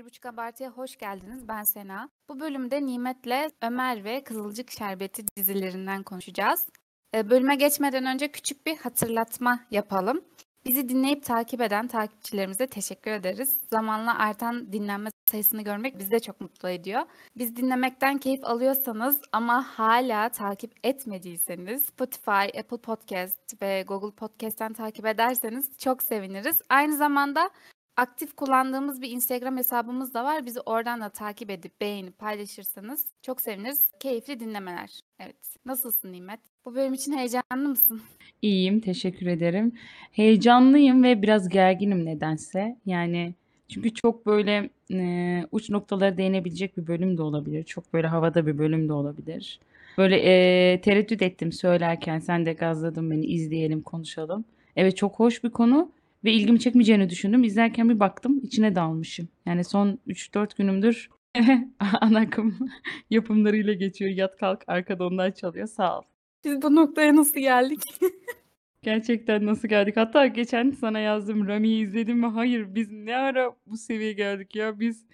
Bir Buçuk Abartı'ya hoş geldiniz. Ben Sena. Bu bölümde Nimet'le Ömer ve Kızılcık Şerbeti dizilerinden konuşacağız. Ee, Bölüme geçmeden önce küçük bir hatırlatma yapalım. Bizi dinleyip takip eden takipçilerimize teşekkür ederiz. Zamanla artan dinlenme sayısını görmek bizi de çok mutlu ediyor. Biz dinlemekten keyif alıyorsanız ama hala takip etmediyseniz Spotify, Apple Podcast ve Google Podcast'ten takip ederseniz çok seviniriz. Aynı zamanda aktif kullandığımız bir Instagram hesabımız da var. Bizi oradan da takip edip beğenip paylaşırsanız çok seviniriz. Keyifli dinlemeler. Evet. Nasılsın Nimet? Bu bölüm için heyecanlı mısın? İyiyim, teşekkür ederim. Heyecanlıyım ve biraz gerginim nedense. Yani çünkü çok böyle e, uç noktalara değinebilecek bir bölüm de olabilir. Çok böyle havada bir bölüm de olabilir. Böyle e, tereddüt ettim söylerken sen de gazladın beni izleyelim konuşalım. Evet çok hoş bir konu ve ilgimi çekmeyeceğini düşündüm. İzlerken bir baktım içine dalmışım. Yani son 3-4 günümdür ana akım yapımlarıyla geçiyor. Yat kalk arkada onlar çalıyor. Sağ ol. Biz bu noktaya nasıl geldik? Gerçekten nasıl geldik? Hatta geçen sana yazdım Rami'yi izledim mi? Hayır biz ne ara bu seviyeye geldik ya? Biz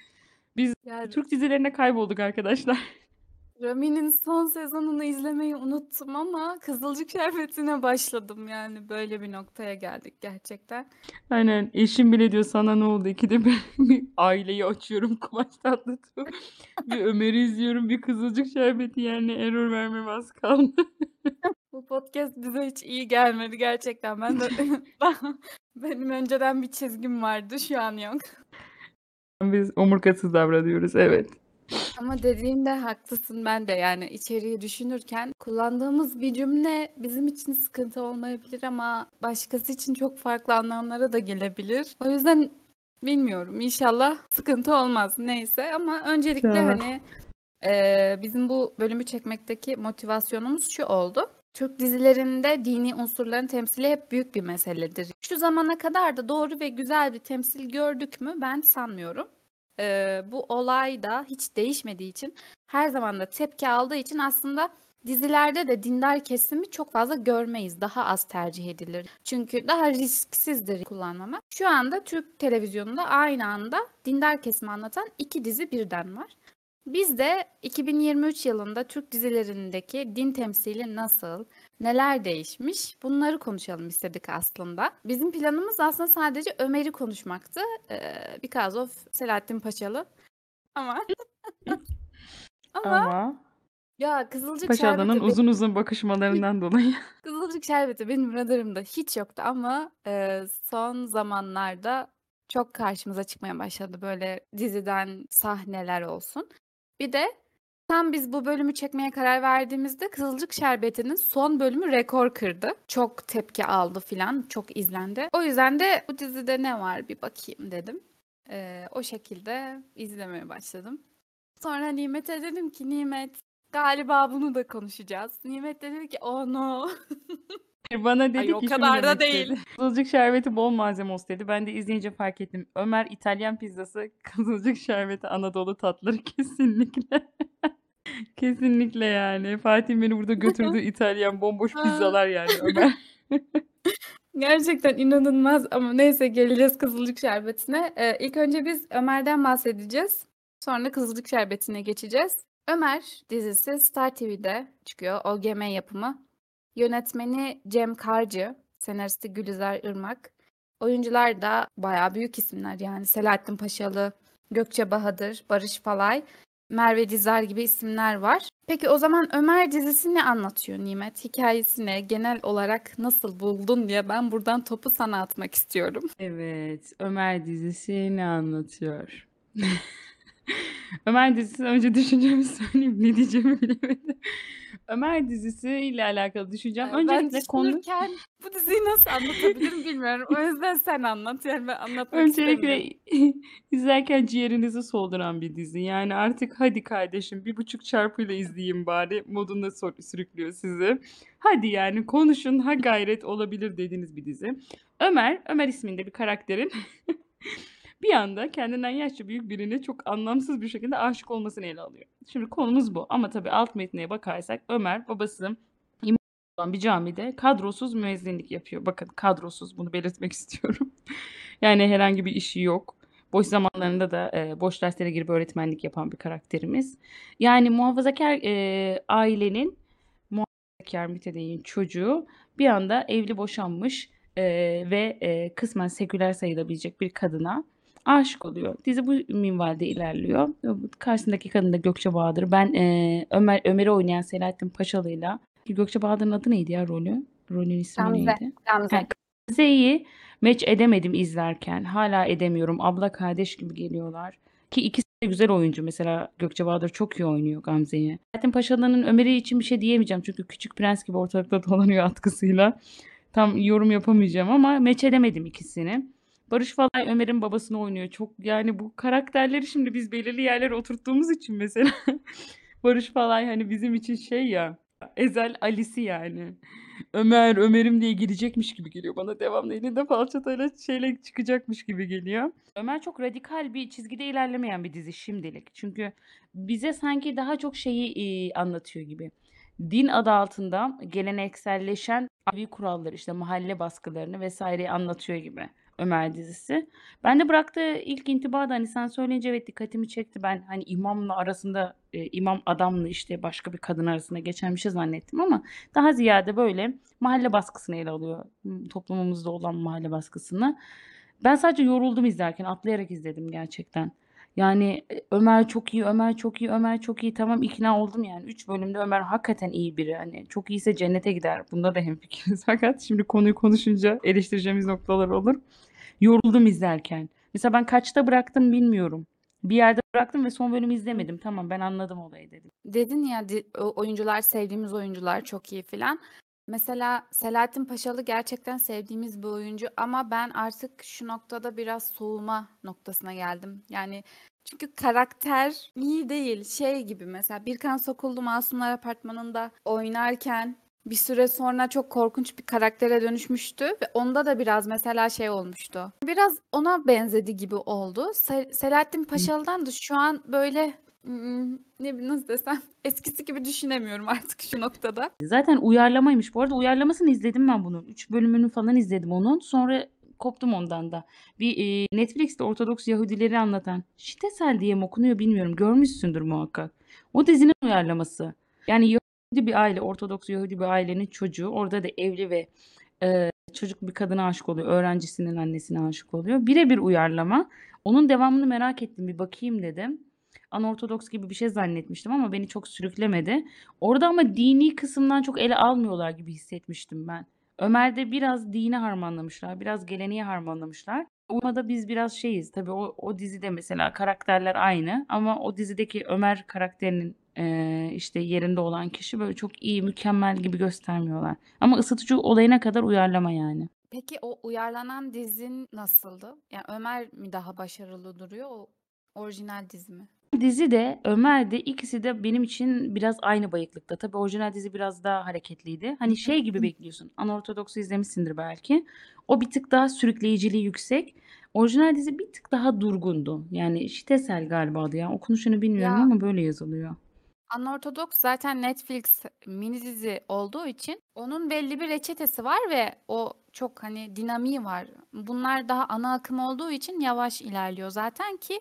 biz Yani Türk dizilerine kaybolduk arkadaşlar. Rami'nin son sezonunu izlemeyi unuttum ama Kızılcık Şerbeti'ne başladım yani böyle bir noktaya geldik gerçekten. Aynen eşim bile diyor sana ne oldu? İkide bir, bir aileyi açıyorum Kıvanç Tatlıtuğ. bir Ömer'i izliyorum bir Kızılcık Şerbeti yani error vermem az kaldı. Bu podcast bize hiç iyi gelmedi gerçekten. Ben de benim önceden bir çizgim vardı şu an yok. Biz omurgasız davranıyoruz evet. Ama dediğinde haklısın ben de yani içeriği düşünürken kullandığımız bir cümle bizim için sıkıntı olmayabilir ama başkası için çok farklı anlamlara da gelebilir. O yüzden bilmiyorum inşallah sıkıntı olmaz neyse ama öncelikle İnşallah. hani eee, bizim bu bölümü çekmekteki motivasyonumuz şu oldu. Türk dizilerinde dini unsurların temsili hep büyük bir meseledir. Şu zamana kadar da doğru ve güzel bir temsil gördük mü ben sanmıyorum. Eee, bu olay da hiç değişmediği için her zaman da tepki aldığı için aslında dizilerde de dindar kesimi çok fazla görmeyiz. Daha az tercih edilir. Çünkü daha risksizdir kullanmamak. Şu anda Türk televizyonunda aynı anda dindar kesimi anlatan iki dizi birden var. Biz de 2023 yılında Türk dizilerindeki din temsili nasıl, neler değişmiş bunları konuşalım istedik aslında. Bizim planımız aslında sadece Ömer'i konuşmaktı. Ee, because of Selahattin Paşalı. Ama ama Ama ya Kızılcık Paşalı'nın Şerbeti uzun uzun bakışmalarından dolayı. Kızılcık Şerbeti benim radarımda hiç yoktu ama e, son zamanlarda çok karşımıza çıkmaya başladı böyle diziden sahneler olsun. Bir de tam biz bu bölümü çekmeye karar verdiğimizde Kızılcık Şerbeti'nin son bölümü rekor kırdı. Çok tepki aldı filan, çok izlendi. O yüzden de bu dizide ne var bir bakayım dedim. E, o şekilde izlemeye başladım. Sonra Nimet'e dedim ki Nimet galiba bunu da konuşacağız. Nimet de dedi ki oh no. Bana dedi Ay o ki kadar şunu da demek değil. dedi. Kızılcık şerbeti bol malzeme olsun dedi. Ben de izleyince fark ettim. Ömer İtalyan pizzası, kızılcık şerbeti Anadolu tatları kesinlikle. kesinlikle yani. Fatih beni burada götürdü İtalyan bomboş pizzalar yani Ömer. Gerçekten inanılmaz ama neyse geleceğiz Kızılcık Şerbeti'ne. Ee, ilk önce biz Ömer'den bahsedeceğiz. Sonra Kızılcık Şerbeti'ne geçeceğiz. Ömer dizisi Star TV'de çıkıyor. OGM yapımı. Yönetmeni Cem Karcı, senaristi Gülizar Irmak. Oyuncular da bayağı büyük isimler yani Selahattin Paşalı, Gökçe Bahadır, Barış Falay, Merve Dizar gibi isimler var. Peki o zaman Ömer dizisi ne anlatıyor Nimet? Hikayesi ne? Genel olarak nasıl buldun diye ben buradan topu sana atmak istiyorum. Evet, Ömer dizisi ne anlatıyor? Ömer dizisi önce düşüncemi söyleyeyim ne diyeceğimi bilemedim. Ömer dizisi ile alakalı düşüneceğim. Ben Öncelikle konu düşünürken bu diziyi nasıl anlatabilirim bilmiyorum. O yüzden sen anlat. Yani ben anlatmak. Öncelikle izlerken ciğerinizi solduran bir dizi. Yani artık hadi kardeşim bir buçuk çarpıyla izleyeyim bari modunda sürüklüyor sizi. Hadi yani konuşun ha gayret olabilir dediğiniz bir dizi. Ömer, Ömer isminde bir karakterin bir anda kendinden yaşça büyük birine çok anlamsız bir şekilde aşık olmasını ele alıyor. Şimdi konumuz bu ama tabii alt metneye bakarsak Ömer babası imam olan bir camide kadrosuz müezzinlik yapıyor. Bakın kadrosuz bunu belirtmek istiyorum. Yani herhangi bir işi yok. Boş zamanlarında da, eee, boş derslere girip öğretmenlik yapan bir karakterimiz. Yani muhafazakâr, eee, ailenin muhafazakâr mütedeyyin çocuğu bir anda evli boşanmış, eee, ve, eee, kısmen seküler sayılabilecek bir kadına aşık oluyor. Dizi bu minvalde ilerliyor. Karşısındaki kadın da Gökçe Bahadır. Ben, eee, Ömer Ömer'i oynayan Selahattin Paşalı'yla Gökçe Bahadır'ın adı neydi ya rolü? Rolün ismi Gamze, neydi? Gamze. He, Gamze'yi match edemedim izlerken. Hâlâ edemiyorum. Abla kardeş gibi geliyorlar ki ikisi de güzel oyuncu. Mesela Gökçe Bahadır çok iyi oynuyor Gamze'yi. Selahattin Paşalı'nın Ömer'i için bir şey diyemeyeceğim çünkü Küçük Prens gibi ortalıkta dolanıyor atkısıyla. Tam yorum yapamayacağım ama match edemedim ikisini. Barış Falay Ömer'in babasını oynuyor. Çok yani bu karakterleri şimdi biz belirli yerlere oturttuğumuz için mesela Barış Falay hani bizim için şey ya Ezel Ali'si yani. Ömer, Ömer'im diye girecekmiş gibi geliyor bana devamlı. Elinde falçatayla şeyle çıkacakmış gibi geliyor. Ömer çok radikal bir çizgide ilerlemeyen bir dizi şimdilik. Çünkü bize sanki daha çok şeyi, iii, anlatıyor gibi. Din adı altında gelenekselleşen ailevi kuralları, işte mahalle baskılarını vs.yi anlatıyor gibi Ömer dizisi. Bende bıraktığı ilk intiba da hani sen söyleyince evet dikkatimi çekti. Ben hani imamla arasında, eee, imam adamla işte başka bir kadın arasında geçen bir şey zannettim ama daha ziyade böyle mahalle baskısını ele alıyor. Imm, toplumumuzda olan mahalle baskısını. Ben sadece yoruldum izlerken, atlayarak izledim gerçekten. Yani, eee, Ömer çok iyi, Ömer çok iyi, Ömer çok iyi. Tamam ikna oldum yani. 3 bölümde Ömer hakikaten iyi biri. Hani çok iyiyse cennete gider. Bunda da hemfikiriz fakat şimdi konuyu konuşunca eleştireceğimiz noktalar olur. Yoruldum izlerken. Mesela ben kaçta bıraktım bilmiyorum. Bir yerde bıraktım ve son bölümü izlemedim. Tamam ben anladım olayı dedim. Dedin ya oyuncular sevdiğimiz oyuncular çok iyi filan. Mesela Selahattin Paşalı gerçekten sevdiğimiz bir oyuncu ama ben artık şu noktada biraz soğuma noktasına geldim. Yani çünkü karakter iyi değil. Şey gibi mesela Birkan Sokullu Masumlar Apartmanı'nda oynarken bir süre sonra çok korkunç bir karaktere dönüşmüştü ve onda da biraz mesela şey olmuştu. Biraz ona benzedi gibi oldu. Se Selahattin Paşalı'dan da şu an böyle, ne nasıl desem eskisi gibi düşünemiyorum artık şu noktada. Zaten uyarlamaymış. Bu arada uyarlamasını izledim ben bunun. 3 bölümünü falan izledim onun. Sonra koptum ondan da. Bir, eee, Netflix'te Ortodoks Yahudileri anlatan Şitesel diye mi okunuyor bilmiyorum. Görmüşsündür muhakkak. O dizinin uyarlaması. Yani Yahudi bir aile, Ortodoks Yahudi bir ailenin çocuğu. Orada da evli ve, eee, çocuk bir kadına aşık oluyor. Öğrencisinin annesine aşık oluyor. Bire bir uyarlama. Onun devamını merak ettim. Bir bakayım dedim. Anortodoks gibi bir şey zannetmiştim ama beni çok sürüklemedi. Orada ama dini kısımdan çok ele almıyorlar gibi hissetmiştim ben. Ömer'de biraz dini harmanlamışlar. Biraz geleneği harmanlamışlar. Uyumada biz biraz şeyiz. Tabii o o dizide mesela karakterler aynı ama o dizideki Ömer karakterinin, eee, işte yerinde olan kişi böyle çok iyi, mükemmel gibi göstermiyorlar. Ama ısıtıcı olayına kadar uyarlama yani. Peki o uyarlanan dizin nasıldı? Yani Ömer mi daha başarılı duruyor, o orijinal dizi mi? Dizi de Ömer de ikisi de benim için biraz aynı bayıklıkta. Tabii orijinal dizi biraz daha hareketliydi. Hani şey gibi bekliyorsun. Anortodoks'u izlemişsindir belki. O bir tık daha sürükleyiciliği yüksek. Orijinal dizi bir tık daha durgundu. Yani Şitesel galiba adı ya. Okunuşunu bilmiyorum Ya ama böyle yazılıyor. Anortodoks zaten Netflix mini dizi olduğu için onun belli bir reçetesi var ve o çok hani dinamiği var. Bunlar daha ana akım olduğu için yavaş ilerliyor zaten ki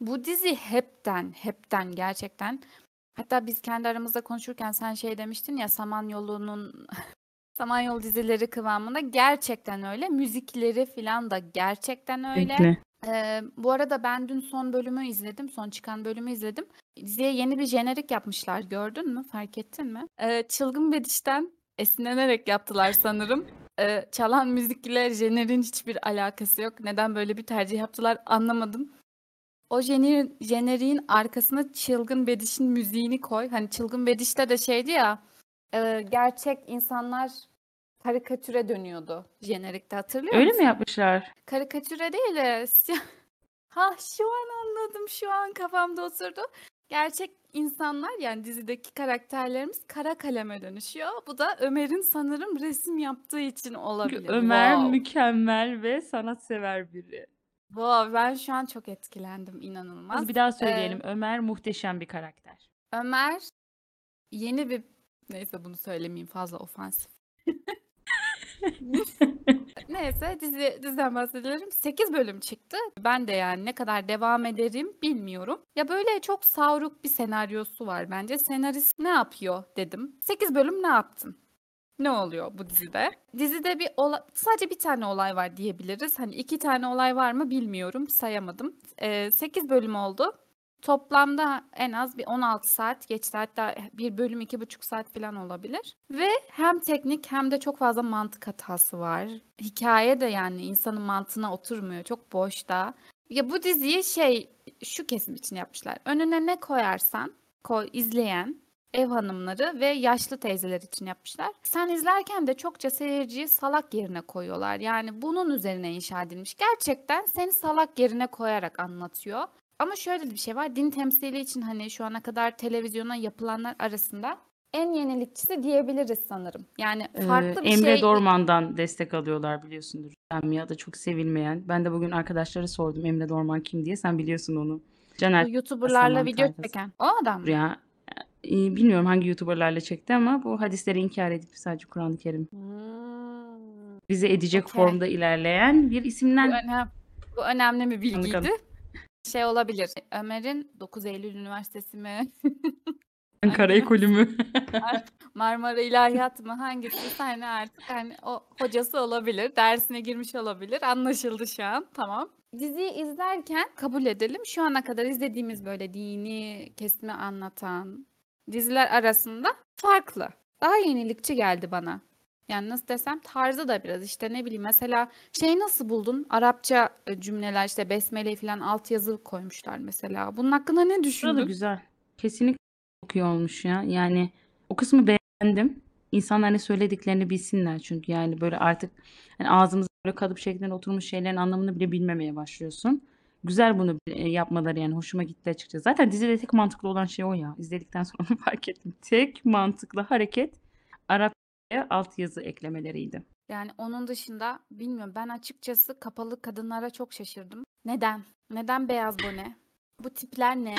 bu dizi hepten, hepten gerçekten hatta biz kendi aramızda konuşurken sen şey demiştin ya Samanyolu'nun Samanyolu dizileri kıvamında gerçekten öyle. Müzikleri filan da gerçekten öyle. Eee, bu arada ben dün son bölümü izledim. Son çıkan bölümü izledim. Diziye yeni bir jenerik yapmışlar. Gördün mü? Fark ettin mi? Eee, Çılgın Bediş'ten esinlenerek yaptılar sanırım. Eee, çalan müzikle jeneriğin hiçbir alakası yok. Neden böyle bir tercih yaptılar anlamadım. O jener jeneriğin arkasına Çılgın Bediş'in müziğini koy. Hani Çılgın Bediş'te de şeydi ya, eee, gerçek insanlar karikatüre dönüyordu jenerikte hatırlıyor Öyle mi musun? yapmışlar? Karikatüre değil de Hah, şu an anladım. Şu an kafamda oturdu. Gerçek insanlar yani dizideki karakterlerimiz kara kaleme dönüşüyor. Bu da Ömer'in sanırım resim yaptığı için olabilir. Ömer Wow. mükemmel ve sanatsever biri. Wow, ben şu an çok etkilendim Hadi inanılmaz. bir daha söyleyelim. Ömer muhteşem bir karakter. Ömer yeni bir neyse bunu söylemeyeyim fazla ofansif. Neyse dizi diziden bahsedelim. 8 bölüm çıktı. Ben de yani ne kadar devam ederim bilmiyorum. Ya böyle çok savruk bir senaryosu var bence. Senarist ne yapıyor dedim. 8 bölüm ne yaptın? Ne oluyor bu dizide? Dizide bir olay, sadece bir tane olay var diyebiliriz. Hani iki tane olay var mı bilmiyorum, sayamadım. Ee, 8 bölüm oldu. Toplamda en az bir 16 saat geçti. Hatta bir bölüm iki buçuk saat falan olabilir. Ve hem teknik hem de çok fazla mantık hatası var. Hikaye de yani insanın mantığına oturmuyor. Çok boşta. Ya bu diziyi şey şu kesim için yapmışlar. Önüne ne koyarsan koy izleyen ev hanımları ve yaşlı teyzeler için yapmışlar. Sen izlerken de çokça seyirciyi salak yerine koyuyorlar. Yani bunun üzerine inşa edilmiş. Gerçekten seni salak yerine koyarak anlatıyor. Ama şöyle bir şey var. Din temsili için hani şu ana kadar televizyona yapılanlar arasında en yenilikçisi diyebiliriz sanırım. Yani Ee, farklı bir Emre şey Dorman'dan destek alıyorlar biliyorsundur. Lamia çok sevilmeyen. Ben de bugün arkadaşlara sordum Emre Dorman kim diye. Sen biliyorsun onu. Caner bu YouTuber'larla video tayfası. çeken. O adam mı? ya bilmiyorum hangi YouTuber'larla çekti ama bu hadisleri inkar edip sadece Kur'an-ı Kerim Hmm. bize edecek Okey. formda ilerleyen bir Bu, isimden önem, bu önemli bir Anladım. bilgiydi. Şey olabilir. Ömer'in 9 Eylül Üniversitesi mi? Ankara ekolü mü? Marmara İlahiyat mı? Hangisi? Hani artık hani o hocası olabilir. Dersine girmiş olabilir. Anlaşıldı şu an. Tamam. Diziyi izlerken kabul edelim. Şu ana kadar izlediğimiz böyle dini kesimi anlatan diziler arasında farklı. Daha yenilikçi geldi bana. Yani nasıl desem tarzı da biraz işte ne bileyim mesela şey nasıl buldun? Arapça e, cümleler işte besmele falan altyazı koymuşlar mesela. Bunun hakkında ne Burada düşündün? güzel. Kesinlikle çok iyi olmuş ya. Yani o kısmı beğendim. İnsanlar ne söylediklerini bilsinler çünkü yani böyle artık hani ağzımıza böyle kalıp şeklinde oturmuş şeylerin anlamını bile bilmemeye başlıyorsun. Güzel bunu e, yapmaları yani hoşuma gitti açıkçası. Zaten dizide tek mantıklı olan şey o ya. İzledikten sonra fark ettim. Tek mantıklı hareket Arapçaya altyazı eklemeleriydi. Yani onun dışında bilmiyorum ben açıkçası kapalı kadınlara çok şaşırdım. Neden? Neden beyaz bone? Bu tipler ne?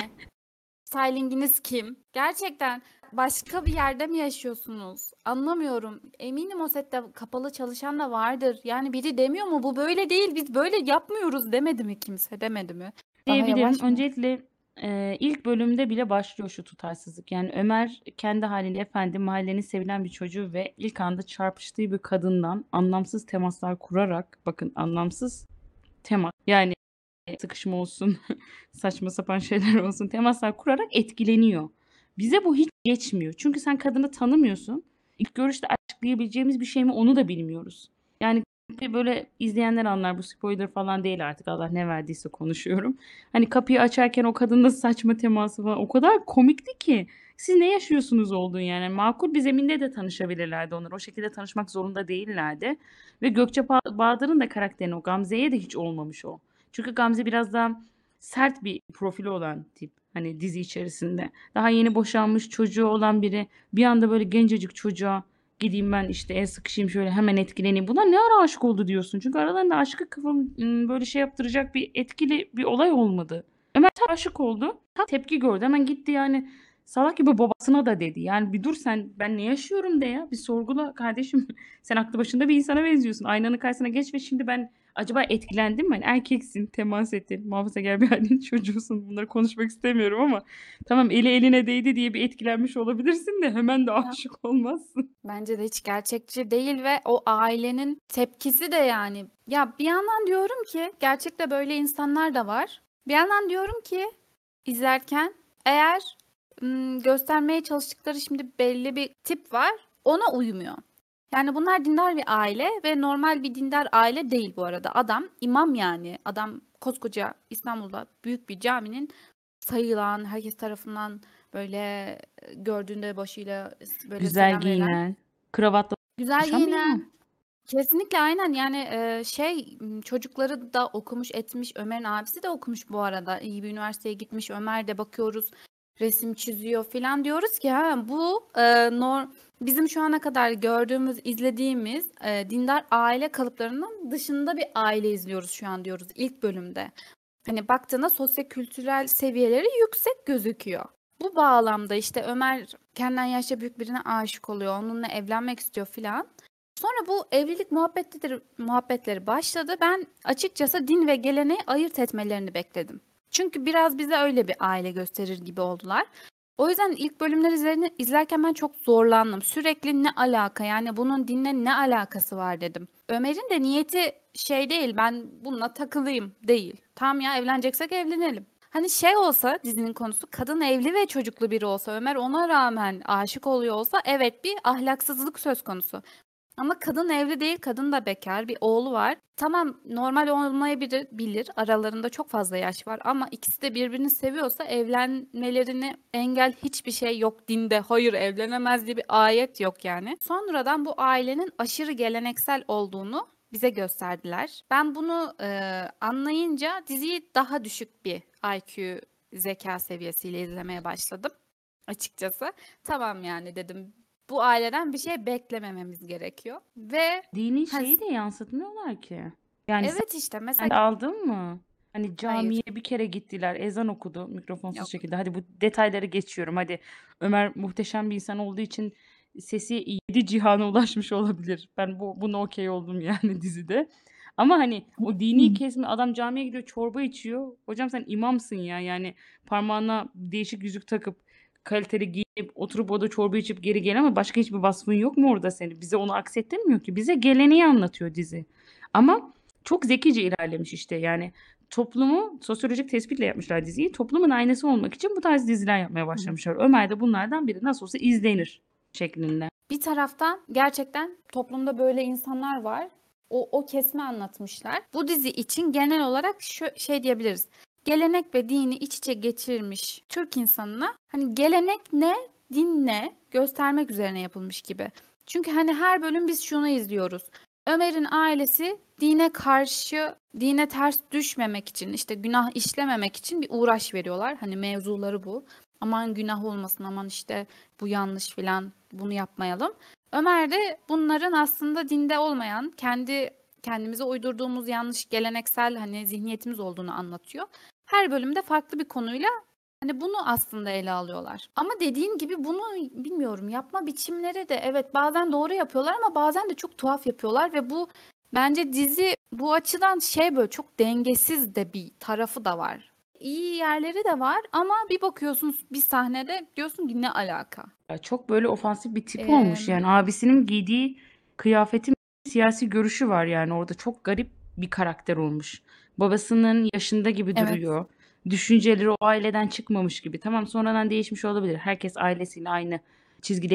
Stylinginiz kim? Gerçekten başka bir yerde mi yaşıyorsunuz? Anlamıyorum. Eminim o sette kapalı çalışan da vardır. Yani biri demiyor mu bu böyle değil biz böyle yapmıyoruz demedi mi kimse demedi mi? Diyebilirim. Öncelikle e, ilk bölümde bile başlıyor şu tutarsızlık. Yani Ömer kendi haliyle efendi mahallenin sevilen bir çocuğu ve ilk anda çarpıştığı bir kadından anlamsız temaslar kurarak bakın anlamsız temas yani sıkışma olsun saçma sapan şeyler olsun temaslar kurarak etkileniyor. Bize bu hiç geçmiyor. Çünkü sen kadını tanımıyorsun. İlk görüşte açıklayabileceğimiz bir şey mi onu da bilmiyoruz. Yani böyle izleyenler anlar bu spoiler falan değil artık Allah ne verdiyse konuşuyorum. Hani kapıyı açarken o kadınla saçma teması falan o kadar komikti ki. Siz ne yaşıyorsunuz olduğunu yani. Makul bir zeminde de tanışabilirlerdi onlar. O şekilde tanışmak zorunda değillerdi. Ve Gökçe Ba- Bahadır'ın da karakterini o Gamze'ye de hiç olmamış o. Çünkü Gamze biraz daha sert bir profili olan tip. Hani dizi içerisinde. Daha yeni boşanmış çocuğu olan biri bir anda böyle gencecik çocuğa gideyim ben işte el sıkışayım şöyle hemen etkileneyim. Buna ne ara aşık oldu diyorsun. Çünkü aralarında aşkı kıvım ım, böyle şey yaptıracak bir etkili bir olay olmadı. Ömer tam aşık oldu. Tam tepki gördü. Hemen gitti yani salak gibi babasına da dedi. Yani bir dur sen ben ne yaşıyorum de ya. Bir sorgula kardeşim. Sen aklı başında bir insana benziyorsun. Aynanın karşısına geç ve şimdi ben acaba etkilendim mi? Hani erkeksin, temas ettin, muhafazakar bir ailenin çocuğusun. Bunları konuşmak istemiyorum ama tamam eli eline değdi diye bir etkilenmiş olabilirsin de hemen de aşık olmazsın. Bence de hiç gerçekçi değil ve o ailenin tepkisi de yani. Ya bir yandan diyorum ki gerçekte böyle insanlar da var. Bir yandan diyorum ki izlerken eğer göstermeye çalıştıkları şimdi belli bir tip var ona uymuyor. Yani bunlar dindar bir aile ve normal bir dindar aile değil bu arada. Adam imam yani. Adam koskoca İstanbul'da büyük bir caminin sayılan, herkes tarafından böyle e, gördüğünde başıyla böyle Güzel selam giyinen, kravatla Güzel konuşan giyinen. Kesinlikle aynen yani e, şey m, çocukları da okumuş etmiş Ömer'in abisi de okumuş bu arada iyi bir üniversiteye gitmiş Ömer de bakıyoruz resim çiziyor filan diyoruz ki ha bu e, nor bizim şu ana kadar gördüğümüz izlediğimiz e, dindar aile kalıplarının dışında bir aile izliyoruz şu an diyoruz ilk bölümde. Hani baktığında sosyokültürel seviyeleri yüksek gözüküyor. Bu bağlamda işte Ömer kendinden yaşça büyük birine aşık oluyor onunla evlenmek istiyor filan. Sonra bu evlilik muhabbetleri, muhabbetleri başladı. Ben açıkçası din ve geleneği ayırt etmelerini bekledim. Çünkü biraz bize öyle bir aile gösterir gibi oldular. O yüzden ilk izlerini, izlerken ben çok zorlandım. Sürekli ne alaka yani bunun dinle ne alakası var dedim. Ömer'in de niyeti şey değil ben bununla takılayım değil. Tamam ya evleneceksek evlenelim. Hani şey olsa dizinin konusu kadın evli ve çocuklu biri olsa Ömer ona rağmen aşık oluyor olsa evet bir ahlaksızlık söz konusu. Ama kadın evli değil, kadın da bekar, bir oğlu var. Tamam normal olmayabilir, bilir. Aralarında çok fazla yaş var ama ikisi de birbirini seviyorsa evlenmelerini engel hiçbir şey yok dinde. Hayır evlenemez diye bir ayet yok yani. Sonradan bu ailenin aşırı geleneksel olduğunu bize gösterdiler. Ben bunu e, anlayınca diziyi daha düşük bir IQ zeka seviyesiyle izlemeye başladım açıkçası. Tamam yani dedim bu aileden bir şey beklemememiz gerekiyor. Ve Dini şeyi de yansıtmıyorlar ki. Yani sen evet işte sen mesela aldın mı? Hani camiye bir kere gittiler, ezan okudu mikrofonsuz Yok. şekilde. Hadi bu detayları geçiyorum. Hadi Ömer muhteşem bir insan olduğu için sesi yedi cihana ulaşmış olabilir. Ben bu buna okey oldum yani dizide. Ama hani o dini kesme adam camiye gidiyor çorba içiyor. Hocam sen imamsın ya yani parmağına değişik yüzük takıp kaliteli giyinip oturup orada çorba içip geri gel ama başka hiçbir vasfın yok mu orada senin? Bize onu aksettirmiyor ki. Bize geleneği anlatıyor dizi. Ama çok zekice ilerlemiş işte yani toplumu sosyolojik tespitle yapmışlar diziyi. Toplumun aynası olmak için bu tarz diziler yapmaya başlamışlar. Ömer de bunlardan biri nasıl olsa izlenir şeklinde. Bir taraftan gerçekten toplumda böyle insanlar var. O, o kesme anlatmışlar. Bu dizi için genel olarak şu şey diyebiliriz. Gelenek ve dini iç içe geçirmiş Türk insanına hani gelenek ne, din ne göstermek üzerine yapılmış gibi. Çünkü hani her bölüm biz şunu izliyoruz. Ömer'in ailesi dine karşı, dine ters düşmemek için, işte günah işlememek için bir uğraş veriyorlar. Hani mevzuları bu. Aman günah olmasın, aman işte bu yanlış filan bunu yapmayalım. Ömer de bunların aslında dinde olmayan, kendi kendimize uydurduğumuz yanlış geleneksel hani zihniyetimiz olduğunu anlatıyor. Her bölümde farklı bir konuyla hani bunu aslında ele alıyorlar. Ama dediğin gibi bunu bilmiyorum yapma biçimleri de evet bazen doğru yapıyorlar ama bazen de çok tuhaf yapıyorlar ve bu bence dizi bu açıdan şey böyle çok dengesiz de bir tarafı da var. İyi yerleri de var ama bir bakıyorsun bir sahnede diyorsun ki ne alaka? Ya çok böyle ofansif bir tip olmuş Ee, yani abisinin giydiği kıyafetin siyasi görüşü var yani orada çok garip bir karakter olmuş. Babasının yaşında gibi evet. duruyor. Düşünceleri o aileden çıkmamış gibi. Tamam sonradan değişmiş olabilir. Herkes ailesiyle aynı çizgide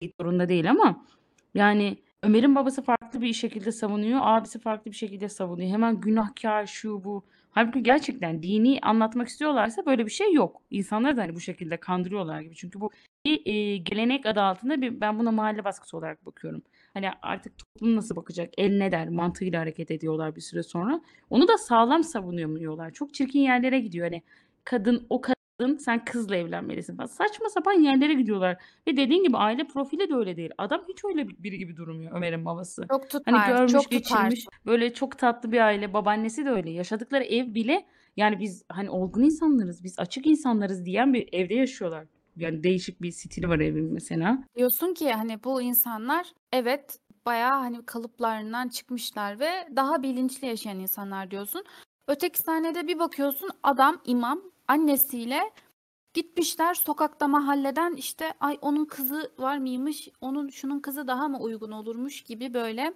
gitmek zorunda değil ama yani Ömer'in babası farklı bir şekilde savunuyor, abisi farklı bir şekilde savunuyor. Hemen günahkar şu bu. Halbuki gerçekten dini anlatmak istiyorlarsa böyle bir şey yok. İnsanları da hani bu şekilde kandırıyorlar gibi. Çünkü bu bir e, gelenek adı altında bir ben buna mahalle baskısı olarak bakıyorum. Hani artık toplum nasıl bakacak, el ne der mantığıyla hareket ediyorlar bir süre sonra. Onu da sağlam savunuyorlar. Çok çirkin yerlere gidiyor. Hani kadın o kadın sen kızla evlenmelisin falan. Saçma sapan yerlere gidiyorlar. Ve dediğin gibi aile profili de öyle değil. Adam hiç öyle biri gibi durmuyor Ömer'in babası. Çok Hani tutar, görmüş çok geçirmiş tutar. böyle çok tatlı bir aile. Babaannesi de öyle. Yaşadıkları ev bile yani biz hani olgun insanlarız, biz açık insanlarız diyen bir evde yaşıyorlar. Yani değişik bir stili var evin mesela. Diyorsun ki hani bu insanlar evet bayağı hani kalıplarından çıkmışlar ve daha bilinçli yaşayan insanlar diyorsun. Öteki sahnede bir bakıyorsun adam imam annesiyle gitmişler sokakta mahalleden işte ay onun kızı var mıymış onun şunun kızı daha mı uygun olurmuş gibi böyle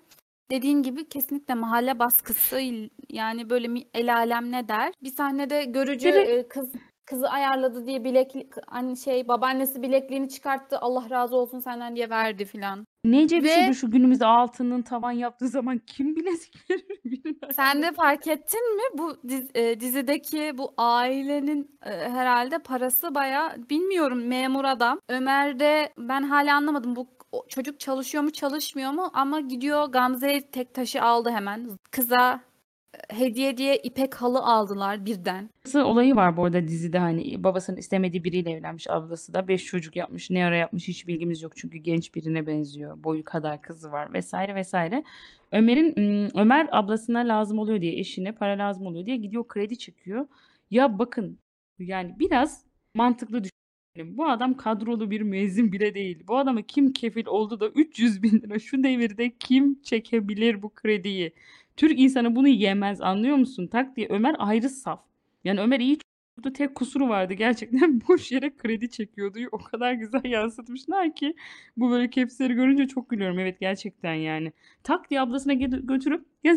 dediğin gibi kesinlikle mahalle baskısı yani böyle el alem ne der. Bir sahnede görücü e, kız kızı ayarladı diye bileklik anne şey babaannesi bilekliğini çıkarttı Allah razı olsun senden diye verdi filan. nece bir şey Ve bu şu günümüzde altının tavan yaptığı zaman kim bilezik verir bilmem sen ne. de fark ettin mi bu diz- e, dizideki bu ailenin e, herhalde parası bayağı bilmiyorum memur adam. Ömer'de ben hala anlamadım bu o çocuk çalışıyor mu çalışmıyor mu ama gidiyor Gamze'ye tek taşı aldı hemen. Kıza hediye diye ipek halı aldılar birden. Babası olayı var bu arada dizide hani babasının istemediği biriyle evlenmiş ablası da beş çocuk yapmış ne ara yapmış hiç bilgimiz yok çünkü genç birine benziyor boyu kadar kızı var vesaire vesaire Ömer'in Ömer ablasına lazım oluyor diye eşine para lazım oluyor diye gidiyor kredi çekiyor ya bakın yani biraz mantıklı düşün Bu adam kadrolu bir müezzin bile değil. Bu adama kim kefil oldu da 300 bin lira şu devirde kim çekebilir bu krediyi? Türk insanı bunu yemez anlıyor musun? Tak diye Ömer ayrı saf. Yani Ömer iyi çocuktu tek kusuru vardı gerçekten boş yere kredi çekiyordu. O kadar güzel yansıtmışlar ki bu böyle kepsleri görünce çok gülüyorum. Evet gerçekten yani. Tak diye ablasına gö- götürüp ya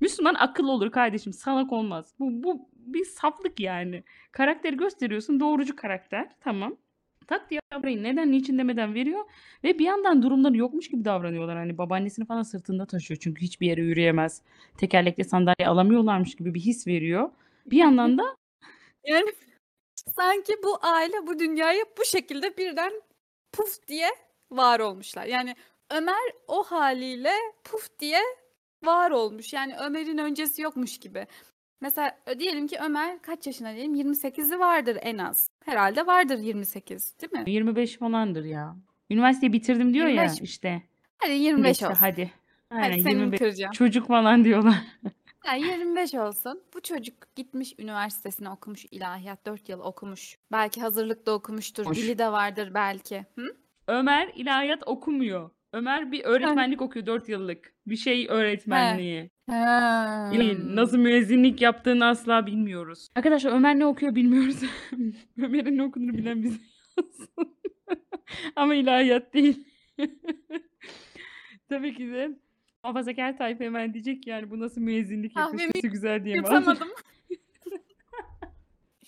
Müslüman akıllı olur kardeşim salak olmaz. Bu, bu bir saflık yani. Karakteri gösteriyorsun doğrucu karakter tamam. Tak diye ablayı neden niçin demeden veriyor ve bir yandan durumları yokmuş gibi davranıyorlar. Hani babaannesini falan sırtında taşıyor çünkü hiçbir yere yürüyemez. Tekerlekli sandalye alamıyorlarmış gibi bir his veriyor. Bir yandan da Yani sanki bu aile bu dünyaya bu şekilde birden puf diye var olmuşlar. Yani Ömer o haliyle puf diye var olmuş. Yani Ömer'in öncesi yokmuş gibi. Mesela ö- diyelim ki Ömer kaç yaşında diyelim? 28'i vardır en az. Herhalde vardır 28, değil mi? 25 falandır ya. Üniversiteyi bitirdim diyor ya 25 işte. Hadi 25 Neyse olsun. hadi. Hadi Aynen seni 25 kıracağım. çocuk falan diyorlar. Yani 25 olsun. Bu çocuk gitmiş üniversitesine okumuş ilahiyat 4 yıl okumuş. Belki hazırlıkta okumuştur. Hoş. Dili de vardır belki. Hı? Ömer ilahiyat okumuyor. Ömer bir öğretmenlik okuyor 4 yıllık. Bir şey öğretmenliği. Ha. İyi, Nasıl müezzinlik yaptığını asla bilmiyoruz. Arkadaşlar Ömer ne okuyor bilmiyoruz. Ömer'in ne okuduğunu bilen bize yazsın. Ama ilahiyat değil. Tabii ki de muhafazakar tayfa hemen diyecek ki yani bu nasıl müezzinlik sesi güzel diye mi Yutamadım.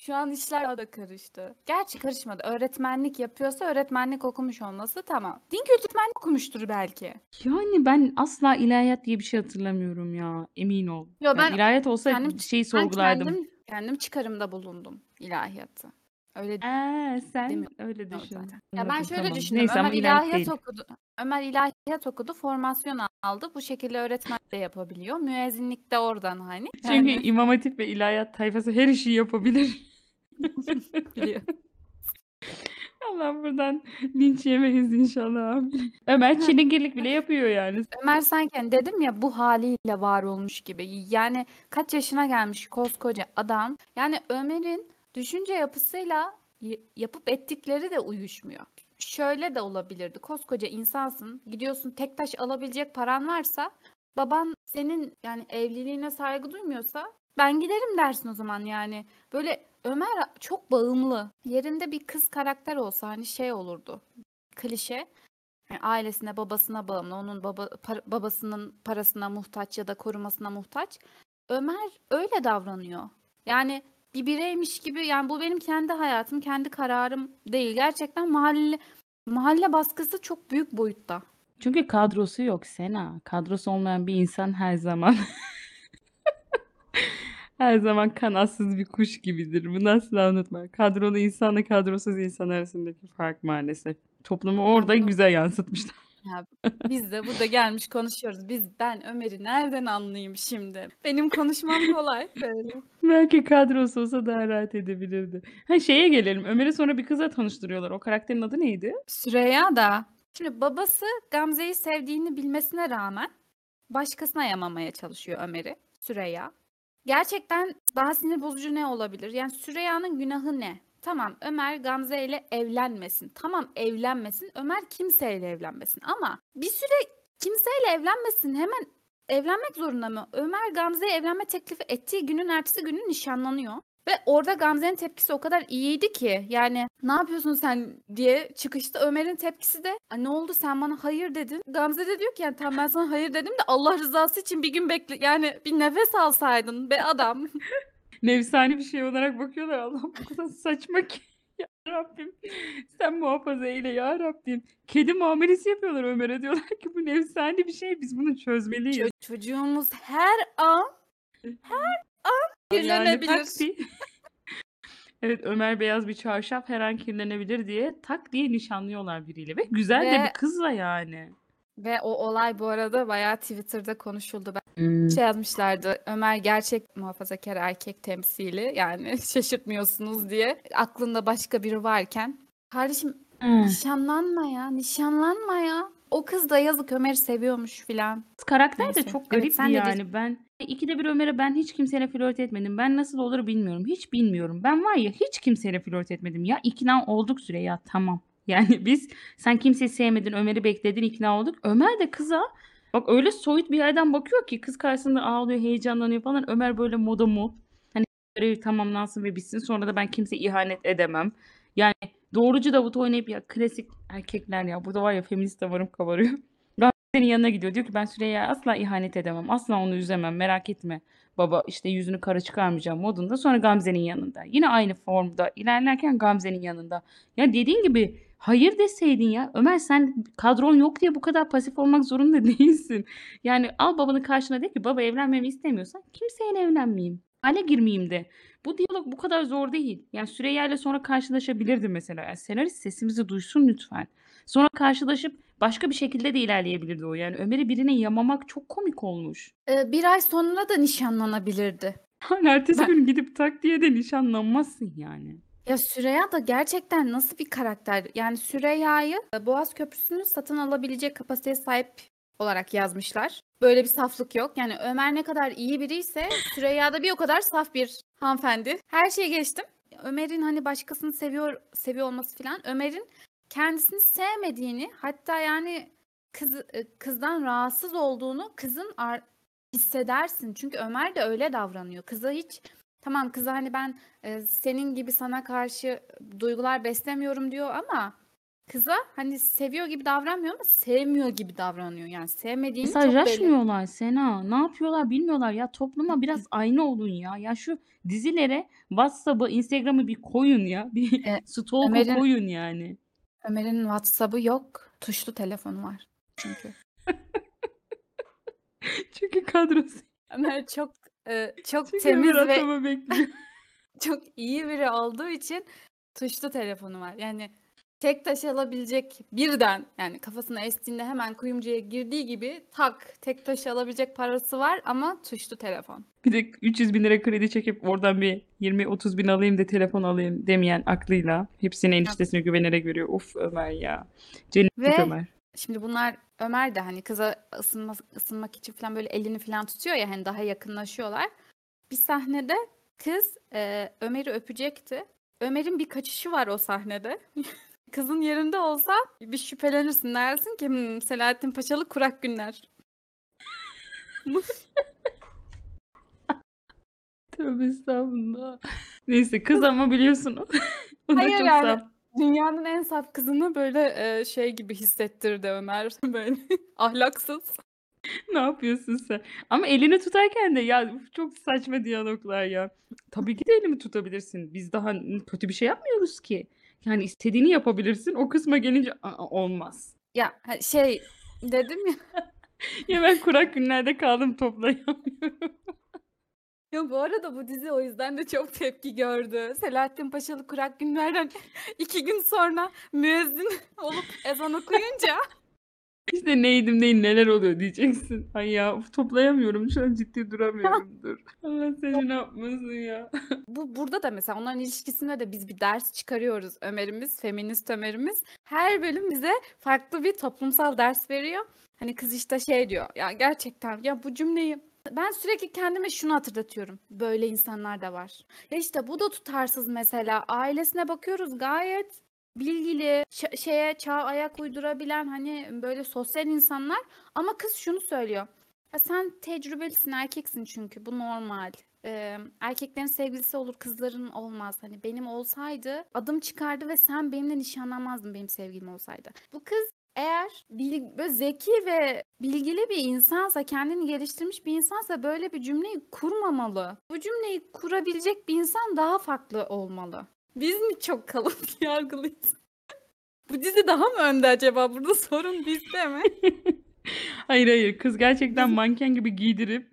Şu an işler daha da karıştı. Gerçi karışmadı. Öğretmenlik yapıyorsa öğretmenlik okumuş olması tamam. Din kültürü öğretmenlik okumuştur belki. Yani ben asla ilahiyat diye bir şey hatırlamıyorum ya. Emin ol. Yo Yani ben ilahiyat olsa kendim şeyi ben sorgulardım. kendim kendim çıkarımda bulundum ilahiyatı. Öyle Ee, sen öyle düşün. zaten. Ya ben şöyle tamam. düşündüm. Neyse Ömer ilahiyat ilahiyat değil. okudu. Ömer ilahiyat okudu, formasyon aldı. Bu şekilde öğretmen de yapabiliyor. Müezzinlik de oradan hani. Çünkü Yani İmam Hatip ve ilahiyat tayfası her işi yapabilir. biliyor. Allah buradan linç yemeyiz inşallah. Ömer çilingirlik bile yapıyor yani. Ömer sanki hani dedim ya bu haliyle var olmuş gibi. Yani kaç yaşına gelmiş koskoca adam. Yani Ömer'in düşünce yapısıyla y- yapıp ettikleri de uyuşmuyor. Şöyle de olabilirdi. Koskoca insansın. Gidiyorsun tek taş alabilecek paran varsa baban senin yani evliliğine saygı duymuyorsa ben giderim dersin o zaman yani. Böyle Ömer çok bağımlı. Yerinde bir kız karakter olsa hani şey olurdu. Klişe. Yani ailesine, babasına bağımlı, onun baba, par- babasının parasına muhtaç ya da korumasına muhtaç. Ömer öyle davranıyor. Yani bir bireymiş gibi yani bu benim kendi hayatım, kendi kararım değil. Gerçekten mahalle mahalle baskısı çok büyük boyutta. Çünkü kadrosu yok Sena. Kadrosu olmayan bir insan her zaman her zaman kanatsız bir kuş gibidir. Bunu asla unutma. Kadrolu insanla kadrosuz insan arasındaki fark maalesef. Toplumu orada güzel yansıtmışlar. ya biz de burada gelmiş konuşuyoruz. Biz ben Ömer'i nereden anlayayım şimdi? Benim konuşmam kolay böyle. Belki kadrosu olsa daha rahat edebilirdi. Ha şeye gelelim. Ömer'i sonra bir kızla tanıştırıyorlar. O karakterin adı neydi? Süreyya da şimdi babası Gamze'yi sevdiğini bilmesine rağmen başkasına yamamaya çalışıyor Ömer'i. Süreyya. Gerçekten daha sinir bozucu ne olabilir? Yani Süreyya'nın günahı ne? Tamam Ömer Gamze ile evlenmesin. Tamam evlenmesin. Ömer kimseyle evlenmesin. Ama bir süre kimseyle evlenmesin. Hemen evlenmek zorunda mı? Ömer Gamze'ye evlenme teklifi ettiği günün ertesi günü nişanlanıyor. Ve orada Gamze'nin tepkisi o kadar iyiydi ki yani ne yapıyorsun sen diye çıkışta Ömer'in tepkisi de "Aa, ne oldu sen bana hayır dedin. Gamze de diyor ki yani tamam ben sana hayır dedim de Allah rızası için bir gün bekle yani bir nefes alsaydın be adam. Nefsani bir şey olarak bakıyorlar. Allah'ım bu kadar saçma ki. Ya Rabbim sen muhafaza eyle ya Rabbim. Kedi muamelesi yapıyorlar Ömer'e. Diyorlar ki bu nefsani bir şey biz bunu çözmeliyiz. Ço- çocuğumuz her an Yani kirlenebilir. tak diye- Evet Ömer beyaz bir çarşaf her an kirlenebilir diye tak diye nişanlıyorlar biriyle. Ve güzel de Ve bir kızla yani. ve o olay bu arada bayağı Twitter'da konuşuldu. Hmm. şey yazmışlardı. Ömer gerçek muhafazakar erkek temsili yani şaşırtmıyorsunuz diye. Aklında başka biri varken. Kardeşim Ha. nişanlanma ya, nişanlanma ya. O kız da yazık Ömer'i seviyormuş filan. Karakter de Neyse. çok Evet sen ne diyorsun? yani. Ben İkide bir Ömer'e ben hiç kimseyle flört etmedim. Ben nasıl olur bilmiyorum. Hiç bilmiyorum. Ben var ya hiç kimseyle flört etmedim. Ya ikna olduk Süreyya tamam. Yani biz sen kimseyi sevmedin Ömer'i bekledin ikna olduk. Ömer de kıza bak öyle soyut bir yerden bakıyor ki kız karşısında ağlıyor heyecanlanıyor falan. Ömer böyle moda mod. Hani görev tamamlansın ve bitsin sonra da ben kimseye ihanet edemem. Yani doğrucu Davut oynayıp ya klasik erkekler ya burada var ya feminist damarım kabarıyor. Gamze'nin yanına gidiyor. Diyor ki ben Süreyya'ya asla ihanet edemem. Asla onu üzemem. Merak etme. Baba işte yüzünü kara çıkarmayacağım modunda. Sonra Gamze'nin yanında. Yine aynı formda ilerlerken Gamze'nin yanında. Ya dediğin gibi hayır deseydin ya. Ömer sen kadron yok diye bu kadar pasif olmak zorunda değilsin. Yani al babanın karşına de ki baba evlenmemi istemiyorsan kimseyle evlenmeyeyim. Hale girmeyeyim de. Bu diyalog bu kadar zor değil. Yani Süreyya ile sonra karşılaşabilirdi mesela. Yani senarist sesimizi duysun lütfen. Sonra karşılaşıp başka bir şekilde de ilerleyebilirdi o. Yani Ömer'i birine yamamak çok komik olmuş. Ee, bir ay sonra da nişanlanabilirdi. Hani ertesi Ben- gün gidip tak diye de nişanlanmazsın yani. Ya Süreyya da gerçekten nasıl bir karakter? Yani Süreyya'yı e, Boğaz Köprüsü'nü satın alabilecek kapasiteye sahip olarak yazmışlar. Böyle bir saflık yok. Yani Ömer ne kadar iyi biriyse Süreyya da bir o kadar saf bir hanımefendi. Her şeyi geçtim. Ömer'in hani başkasını seviyor seviyor olması falan. Ömer'in kendisini sevmediğini hatta yani kız e, kızdan rahatsız olduğunu kızın ar- hissedersin. Çünkü Ömer de öyle davranıyor. Kıza hiç tamam kıza hani ben e, senin gibi sana karşı duygular beslemiyorum diyor ama kıza hani seviyor gibi davranmıyor ama sevmiyor gibi davranıyor. Yani sevmediğini çok belli. Mesajlaşmıyorlar Sena. Ne yapıyorlar bilmiyorlar ya. Topluma biraz aynı olun ya. Ya şu dizilere WhatsApp'ı, Instagram'ı bir koyun ya. Bir E, stalk'u Ömer'in- koyun yani. Ömer'in WhatsApp'ı yok. Tuşlu telefonu var çünkü. Çünkü kadrosu. Ömer çok e, çok Çünkü temiz Ömer ve atama bekliyor. çok iyi biri olduğu için tuşlu telefonu var. Yani tek taş alabilecek birden yani kafasına estiğinde hemen kuyumcuya girdiği gibi tak tek taş alabilecek parası var ama tuşlu telefon. Bir de 300 bin lira kredi çekip oradan bir 20-30 bin alayım da telefon alayım demeyen aklıyla hepsini eniştesine güvenerek veriyor. Of Ömer ya. Cennet Ve- Ömer. Şimdi bunlar Ömer de hani kıza ısınma, ısınmak için falan böyle elini falan tutuyor ya hani daha yakınlaşıyorlar. Bir sahnede kız e, Ömer'i öpecekti. Ömer'in bir kaçışı var o sahnede. Kızın yerinde olsa bir şüphelenirsin dersin ki "Hmm, Selahattin Paşalı kurak günler. Tövbe estağfurullah. Neyse kız ama biliyorsun. o da Hayır çok yani. saf. Dünyanın en saf kızını böyle e, şey gibi hissettirdi Ömer. Böyle ahlaksız. Ne yapıyorsun sen? Ama elini tutarken de ya çok saçma diyaloglar ya. Tabii ki de elimi tutabilirsin. Biz daha kötü bir şey yapmıyoruz ki. Yani istediğini yapabilirsin. O kısma gelince "Aa, olmaz. Ya ha- şey dedim ya. Ya ben kurak günlerde kaldım toplayamıyorum. Ya bu arada bu dizi o yüzden de çok tepki gördü. Selahattin Paşalı Kurak Günler'den iki gün sonra müezzin olup ezan okuyunca İşte neydim neyin neler oluyor diyeceksin. Ay ya toplayamıyorum. Şu an ciddi duramıyorum. Dur. Allah seni ne yapmasın ya. bu burada da mesela onların ilişkisinde de biz bir ders çıkarıyoruz Ömer'imiz, feminist Ömer'imiz. Her bölüm bize farklı bir toplumsal ders veriyor. Hani kız işte şey diyor ya gerçekten ya bu cümleyi ben sürekli kendime şunu hatırlatıyorum. Böyle insanlar da var. Ya işte bu da tutarsız mesela. Ailesine bakıyoruz gayet bilgili, şeye çağ ayak uydurabilen hani böyle sosyal insanlar ama kız şunu söylüyor. Ya sen tecrübelisin, erkeksin çünkü bu normal. Ee, erkeklerin sevgilisi olur, kızların olmaz. Hani benim olsaydı adım çıkardı ve sen benimle nişanlanmazdın benim sevgilim olsaydı. Bu kız eğer bil- böyle zeki ve bilgili bir insansa, kendini geliştirmiş bir insansa böyle bir cümleyi kurmamalı. Bu cümleyi kurabilecek bir insan daha farklı olmalı. Biz mi çok kalın yargılıyız? Bu dizi daha mı önde acaba? Burada sorun bizde mi? Hayır hayır kız gerçekten manken gibi giydirip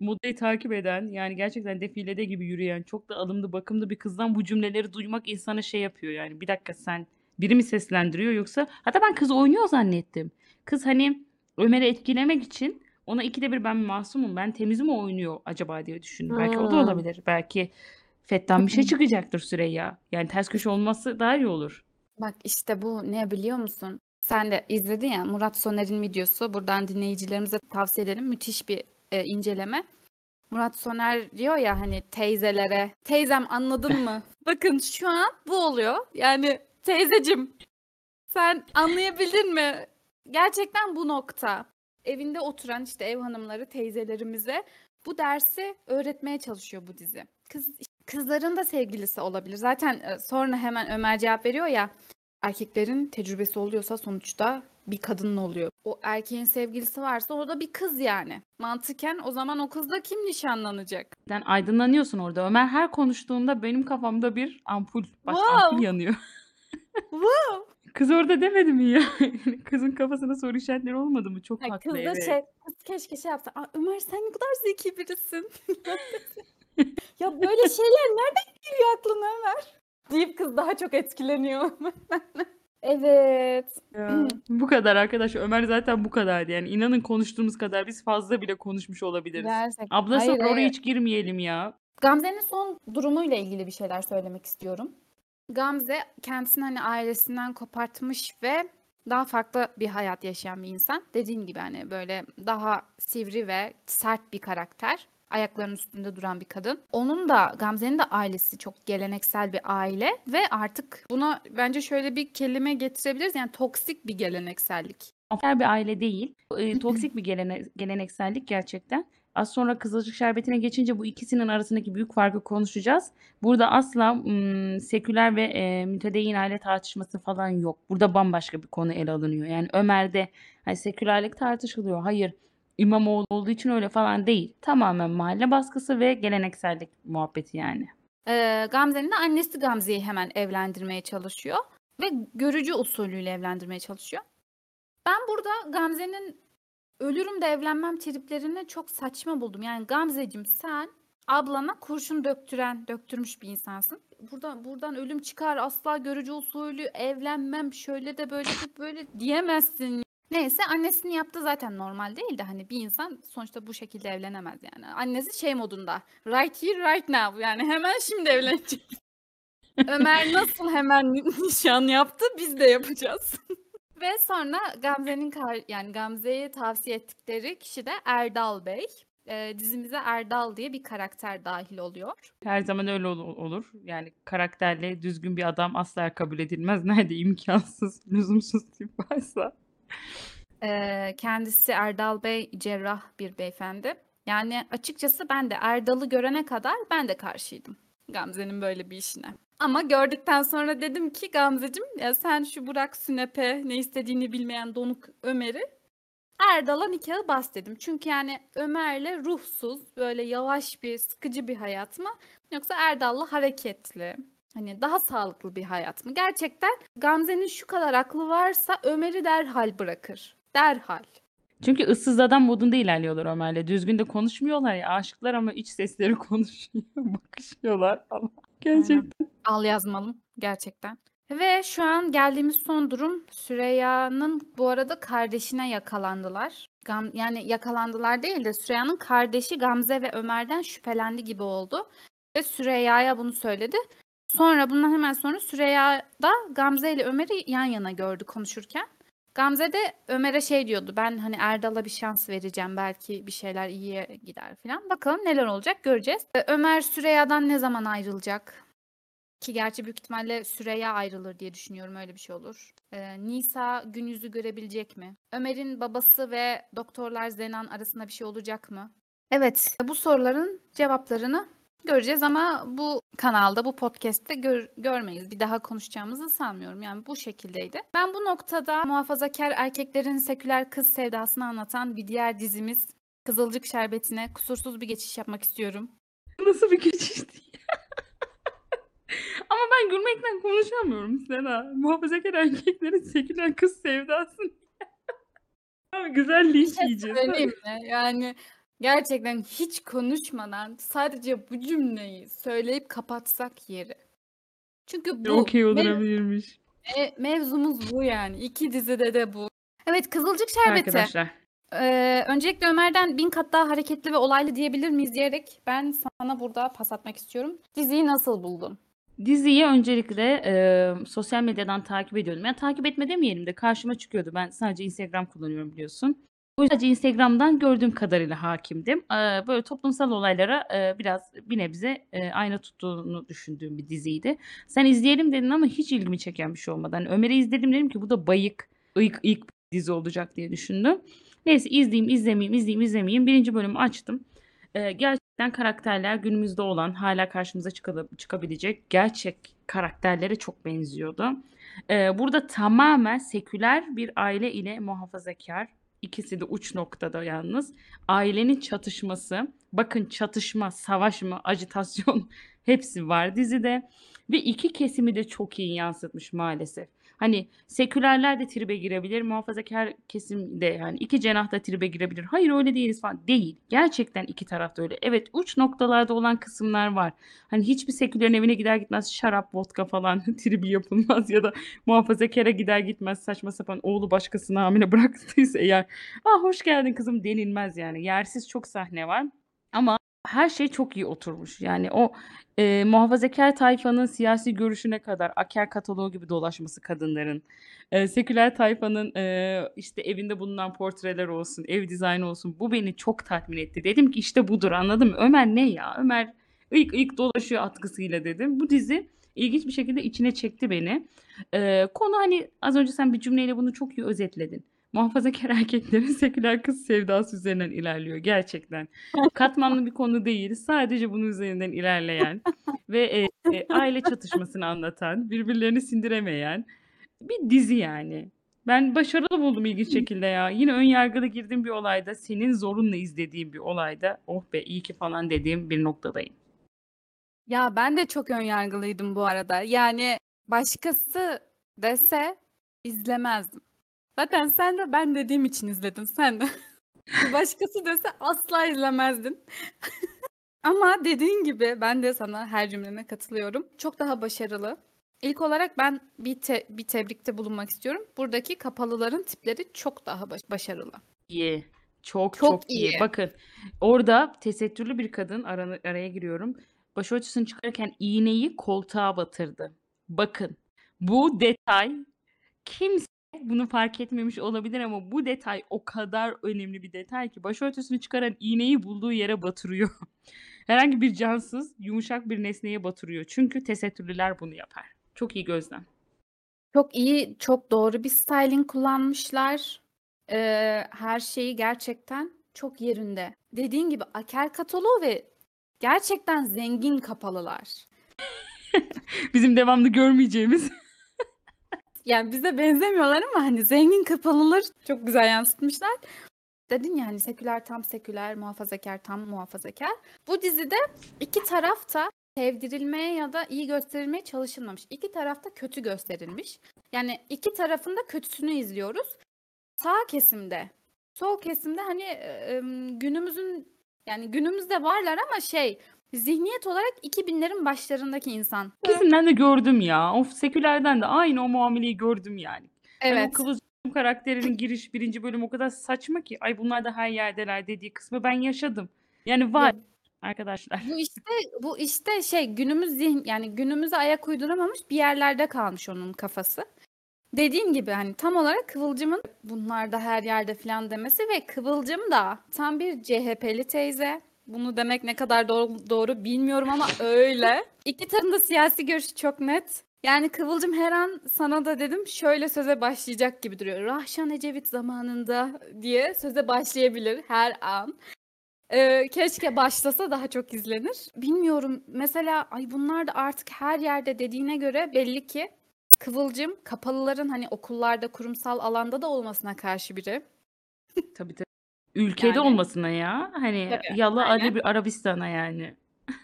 modayı takip eden yani gerçekten defilede gibi yürüyen çok da alımlı bakımlı bir kızdan bu cümleleri duymak insana şey yapıyor yani bir dakika sen biri mi seslendiriyor yoksa hatta ben kız oynuyor zannettim. Kız hani Ömer'i etkilemek için ona ikide bir ben masumum ben temizim mi oynuyor acaba diye düşündüm. Belki o da olabilir. Belki Fetta'dan bir şey çıkacaktır Süreyya. Yani ters köşe olması daha iyi olur. Bak işte bu ne biliyor musun? Sen de izledin ya Murat Soner'in videosu. Buradan dinleyicilerimize tavsiye edelim. Müthiş bir e, inceleme. Murat Soner diyor ya hani teyzelere. Teyzem anladın mı? Bakın şu an bu oluyor. Yani teyzecim sen anlayabildin mi? Gerçekten bu nokta. Evinde oturan işte ev hanımları teyzelerimize bu dersi öğretmeye çalışıyor bu dizi. Kız kızların da sevgilisi olabilir. Zaten e, sonra hemen Ömer cevap veriyor ya. Erkeklerin tecrübesi oluyorsa sonuçta bir kadının oluyor. O erkeğin sevgilisi varsa o da bir kız yani. Mantıken o zaman o kızla kim nişanlanacak? Sen aydınlanıyorsun orada. Ömer her konuştuğunda benim kafamda bir ampul, baş Wow. ampul yanıyor. Wow. Kız orada demedi mi ya? Kızın kafasına soru işaretleri olmadı mı? Çok Ya haklı kız da evet. şey, kız keşke şey yapsa. Aa, Ömer sen ne kadar zeki birisin. ya böyle şeyler nereden geliyor aklına Ömer? Deyip kız daha çok etkileniyor. evet. Ya, bu kadar arkadaş. Ömer zaten bu kadardı. Yani inanın konuştuğumuz kadar biz fazla bile konuşmuş olabiliriz. Gerçekten. Ablası Hayır, oraya hayır. hiç girmeyelim ya. Gamze'nin son durumuyla ilgili bir şeyler söylemek istiyorum. Gamze kendisini hani ailesinden kopartmış ve daha farklı bir hayat yaşayan bir insan. Dediğin gibi hani böyle daha sivri ve sert bir karakter. Ayaklarının üstünde duran bir kadın. Onun da Gamze'nin de ailesi çok geleneksel bir aile ve artık buna bence şöyle bir kelime getirebiliriz. Yani toksik bir geleneksellik. Afer bir aile değil. E, toksik bir gelene- geleneksellik gerçekten. Az sonra Kızılcık Şerbeti'ne geçince bu ikisinin arasındaki büyük farkı konuşacağız. Burada asla mm, seküler ve e, mütedeyyin aile tartışması falan yok. Burada bambaşka bir konu ele alınıyor. Yani Ömer'de hani sekülerlik tartışılıyor. Hayır İmamoğlu olduğu için öyle falan değil. Tamamen mahalle baskısı ve geleneksellik muhabbeti yani. Ee, Gamze'nin de annesi Gamze'yi hemen evlendirmeye çalışıyor ve görücü usulüyle evlendirmeye çalışıyor. Ben burada Gamze'nin ölürüm de evlenmem triplerini çok saçma buldum. Yani Gamzeciğim sen ablana kurşun döktüren, döktürmüş bir insansın. Buradan buradan ölüm çıkar asla görücü usulü evlenmem şöyle de böyle de böyle diyemezsin. Neyse annesinin yaptığı zaten normal değil de hani bir insan sonuçta bu şekilde evlenemez yani. Annesi şey modunda right here right now yani hemen şimdi evlenecek. Ömer nasıl hemen nişan yaptı biz de yapacağız. Ve sonra Gamze'nin yani Gamze'ye tavsiye ettikleri kişi de Erdal Bey. Ee, dizimize Erdal diye bir karakter dahil oluyor. Her zaman öyle ol- olur. Yani karakterli, düzgün bir adam asla kabul edilmez. Nerede imkansız, lüzumsuz tip varsa. Kendisi Erdal Bey cerrah bir beyefendi. Yani açıkçası ben de Erdal'ı görene kadar ben de karşıydım Gamze'nin böyle bir işine. Ama gördükten sonra dedim ki Gamze'cim ya sen şu Burak Sünepe ne istediğini bilmeyen donuk Ömer'i Erdal'a nikahı bas dedim. Çünkü yani Ömer'le ruhsuz böyle yavaş bir sıkıcı bir hayat mı yoksa Erdal'la hareketli hani daha sağlıklı bir hayat mı? Gerçekten Gamze'nin şu kadar aklı varsa Ömer'i derhal bırakır. Derhal. Çünkü ıssız adam modunda ilerliyorlar Ömer'le. Düzgün de konuşmuyorlar ya. Aşıklar ama iç sesleri konuşuyor. Bakışıyorlar falan. Gerçekten. Al yazmalım gerçekten. Ve şu an geldiğimiz son durum Süreyya'nın bu arada kardeşine yakalandılar. Gam, yani yakalandılar değil de Süreyya'nın kardeşi Gamze ve Ömer'den şüphelendi gibi oldu. Ve Süreyya'ya bunu söyledi. Sonra bundan hemen sonra Süreyya da Gamze ile Ömer'i yan yana gördü konuşurken. Gamze de Ömer'e şey diyordu. Ben hani Erdal'a bir şans vereceğim. Belki bir şeyler iyiye gider falan. Bakalım neler olacak göreceğiz. Ee, Ömer Süreyya'dan ne zaman ayrılacak? Ki gerçi büyük ihtimalle Süreyya ayrılır diye düşünüyorum öyle bir şey olur. Ee, Nisa gün yüzü görebilecek mi? Ömer'in babası ve doktorlar Zenan arasında bir şey olacak mı? Evet, bu soruların cevaplarını göreceğiz ama bu kanalda, bu podcast'te gör- görmeyiz. Bir daha konuşacağımızı sanmıyorum. Yani bu şekildeydi. Ben bu noktada muhafazakar erkeklerin seküler kız sevdasını anlatan bir diğer dizimiz Kızılcık Şerbeti'ne kusursuz bir geçiş yapmak istiyorum. Nasıl bir geçişti ya? Ama ben gülmekten konuşamıyorum Sena. Muhafazakar erkeklerin seküler kız sevdası. Abi güzel linç şey yiyeceğiz. Yani gerçekten hiç konuşmadan sadece bu cümleyi söyleyip kapatsak yeri. Çünkü bu mev- olabilirmiş. me- mevzumuz bu yani. İki dizide de bu. Evet Kızılcık Şerbeti. Arkadaşlar. Ee, öncelikle Ömer'den bin kat daha hareketli ve olaylı diyebilir miyiz diyerek ben sana burada pas atmak istiyorum. Diziyi nasıl buldun? Diziyi öncelikle e, sosyal medyadan takip ediyordum. Yani takip etme demeyelim de karşıma çıkıyordu. Ben sadece Instagram kullanıyorum biliyorsun. O sadece Instagram'dan gördüğüm kadarıyla hakimdim. Eee, böyle toplumsal olaylara, eee, biraz bir nebze, eee, ayna tuttuğunu düşündüğüm bir diziydi. Sen izleyelim dedin ama hiç ilgimi çeken bir şey olmadı. Hani Ömer'e izledim dedim ki bu da bayık, ıyık ıyık dizi olacak diye düşündüm. Neyse izleyeyim, izlemeyeyim, izleyeyim, izlemeyeyim. 1. bölümü açtım. Eee, gerçekten karakterler günümüzde olan, hâlâ karşımıza çıkabilecek gerçek karakterlere çok benziyordu. Eee, burada tamamen seküler bir aile ile muhafazakâr, ikisi de uç noktada yalnız, ailenin çatışması, bakın çatışma, savaş mı, ajitasyon hepsi var dizide ve 2 kesimi de çok iyi yansıtmış maalesef. Hani sekülerler de tribe girebilir, muhafazakâr kesim de yani 2 cenah da tribe girebilir. Hayır öyle değiliz falan. Değil. Gerçekten 2 taraf da öyle. Evet uç noktalarda olan kısımlar var. Hani hiçbir sekülerin evine gider gitmez şarap, vodka falan tribi yapılmaz ya da muhafazakâra gider gitmez saçma sapan oğlu başkasına hamile bıraktıysa eğer, "A, hoş geldin kızım." denilmez yani. Yersiz çok sahne var her şey çok iyi oturmuş. Yani o, eee, muhafazakâr tayfanın siyasi görüşüne kadar Aker kataloğu gibi dolaşması kadınların, eee, seküler tayfanın, eee, işte evinde bulunan portreler olsun, ev dizaynı olsun bu beni çok tatmin etti. Dedim ki işte budur anladın mı? Ömer ne ya? Ömer ıyık ıyık dolaşıyor atkısıyla dedim. Bu dizi ilginç bir şekilde içine çekti beni. Eee, konu hani az önce sen bir cümleyle bunu çok iyi özetledin. Muhafazakâr erkeklerin seküler kız sevdası üzerinden ilerliyor gerçekten. Katmanlı bir konu değil. Sadece bunun üzerinden ilerleyen ve, eee, aile çatışmasını anlatan, birbirlerini sindiremeyen bir dizi yani. Ben başarılı buldum ilginç şekilde ya. Yine ön yargılı girdiğim bir olayda, senin zorunla izlediğin bir olayda, "Oh be, iyi ki." falan dediğim bir noktadayım. Ya, ben de çok ön yargılıydım bu arada. Yani başkası dese izlemezdim. Zaten sen de ben dediğim için izledin sen de. Başkası dese asla izlemezdin. Ama dediğin gibi ben de sana her cümlene katılıyorum. Çok daha başarılı. İlk olarak ben bir te bir tebrikte bulunmak istiyorum. Buradaki kapalıların tipleri çok daha baş başarılı. İyi. Çok, Çok çok iyi. iyi. Bakın, orada tesettürlü bir kadın, arana araya giriyorum, başörtüsünü çıkarırken iğneyi koltuğa batırdı. Bakın, bu detay kimse bunu fark etmemiş olabilir ama bu detay o kadar önemli bir detay ki başörtüsünü çıkaran iğneyi bulduğu yere batırıyor. Herhangi bir cansız, yumuşak bir nesneye batırıyor. Çünkü tesettürlüler bunu yapar. Çok iyi gözlem. Çok iyi, çok doğru bir styling kullanmışlar. Eee, her şeyi gerçekten çok yerinde. Dediğin gibi Aker kataloğu ve gerçekten zengin kapalılar. Bizim devamlı görmeyeceğimiz. Yani bize benzemiyorlar ama hani zengin kapalıları çok güzel yansıtmışlar. Dedin ya hani seküler tam seküler, muhafazakâr tam muhafazakâr. Bu dizide 2 taraf da sevdirilmeye ya da iyi gösterilmeye çalışılmamış. 2 taraf da kötü gösterilmiş. Yani 2 tarafın da kötüsünü izliyoruz. Sağ kesimde, sol kesimde hani, günümüzün yani günümüzde varlar ama şey, zihniyet olarak 2000'lerin başlarındaki insan. İkisinden de gördüm ya. Of, sekülerden de aynı o muameleyi gördüm yani. Hani o Evet. Kıvılcım karakterinin giriş 1. bölüm o kadar saçma ki, "Ay bunlar da her yerdeler." dediği kısmı ben yaşadım. Yani var Ya arkadaşlar. Bu işte bu işte şey günümüz zihn yani günümüze ayak uyduramamış bir yerlerde kalmış onun kafası. Dediğin gibi hani tam olarak Kıvılcım'ın bunlar da her yerde filan demesi ve Kıvılcım da tam bir CHP'li teyze. Bunu demek ne kadar doğru, doğru bilmiyorum ama öyle. İki tarafın da siyasi görüşü çok net. Yani Kıvılcım her an sana da dedim şöyle söze başlayacak gibi duruyor. Rahşan Ecevit zamanında diye söze başlayabilir her an. Eee, keşke başlasa daha çok izlenir. Bilmiyorum mesela ay bunlar da artık her yerde dediğine göre belli ki Kıvılcım kapalıların hani okullarda kurumsal alanda da olmasına karşı biri. Tabii, tabii. Ülkede Yani. olmasına ya. Hani Tabii, yallah aynen. Arabi Arabistan'a yani.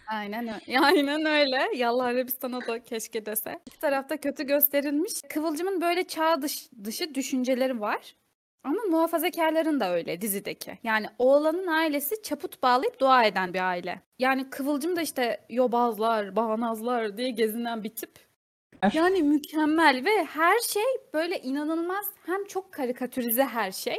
Aynen öyle. Aynen öyle. Yallah Arabistan'a da keşke dese. İki tarafta kötü gösterilmiş. Kıvılcım'ın böyle çağ dış, dışı düşünceleri var. Ama muhafazakârların da öyle dizideki. Yani oğlanın ailesi çaput bağlayıp dua eden bir aile. Yani Kıvılcım da işte yobazlar, bağnazlar diye gezinen bir tip. Yani mükemmel ve her şey böyle inanılmaz hem çok karikatürize her şey.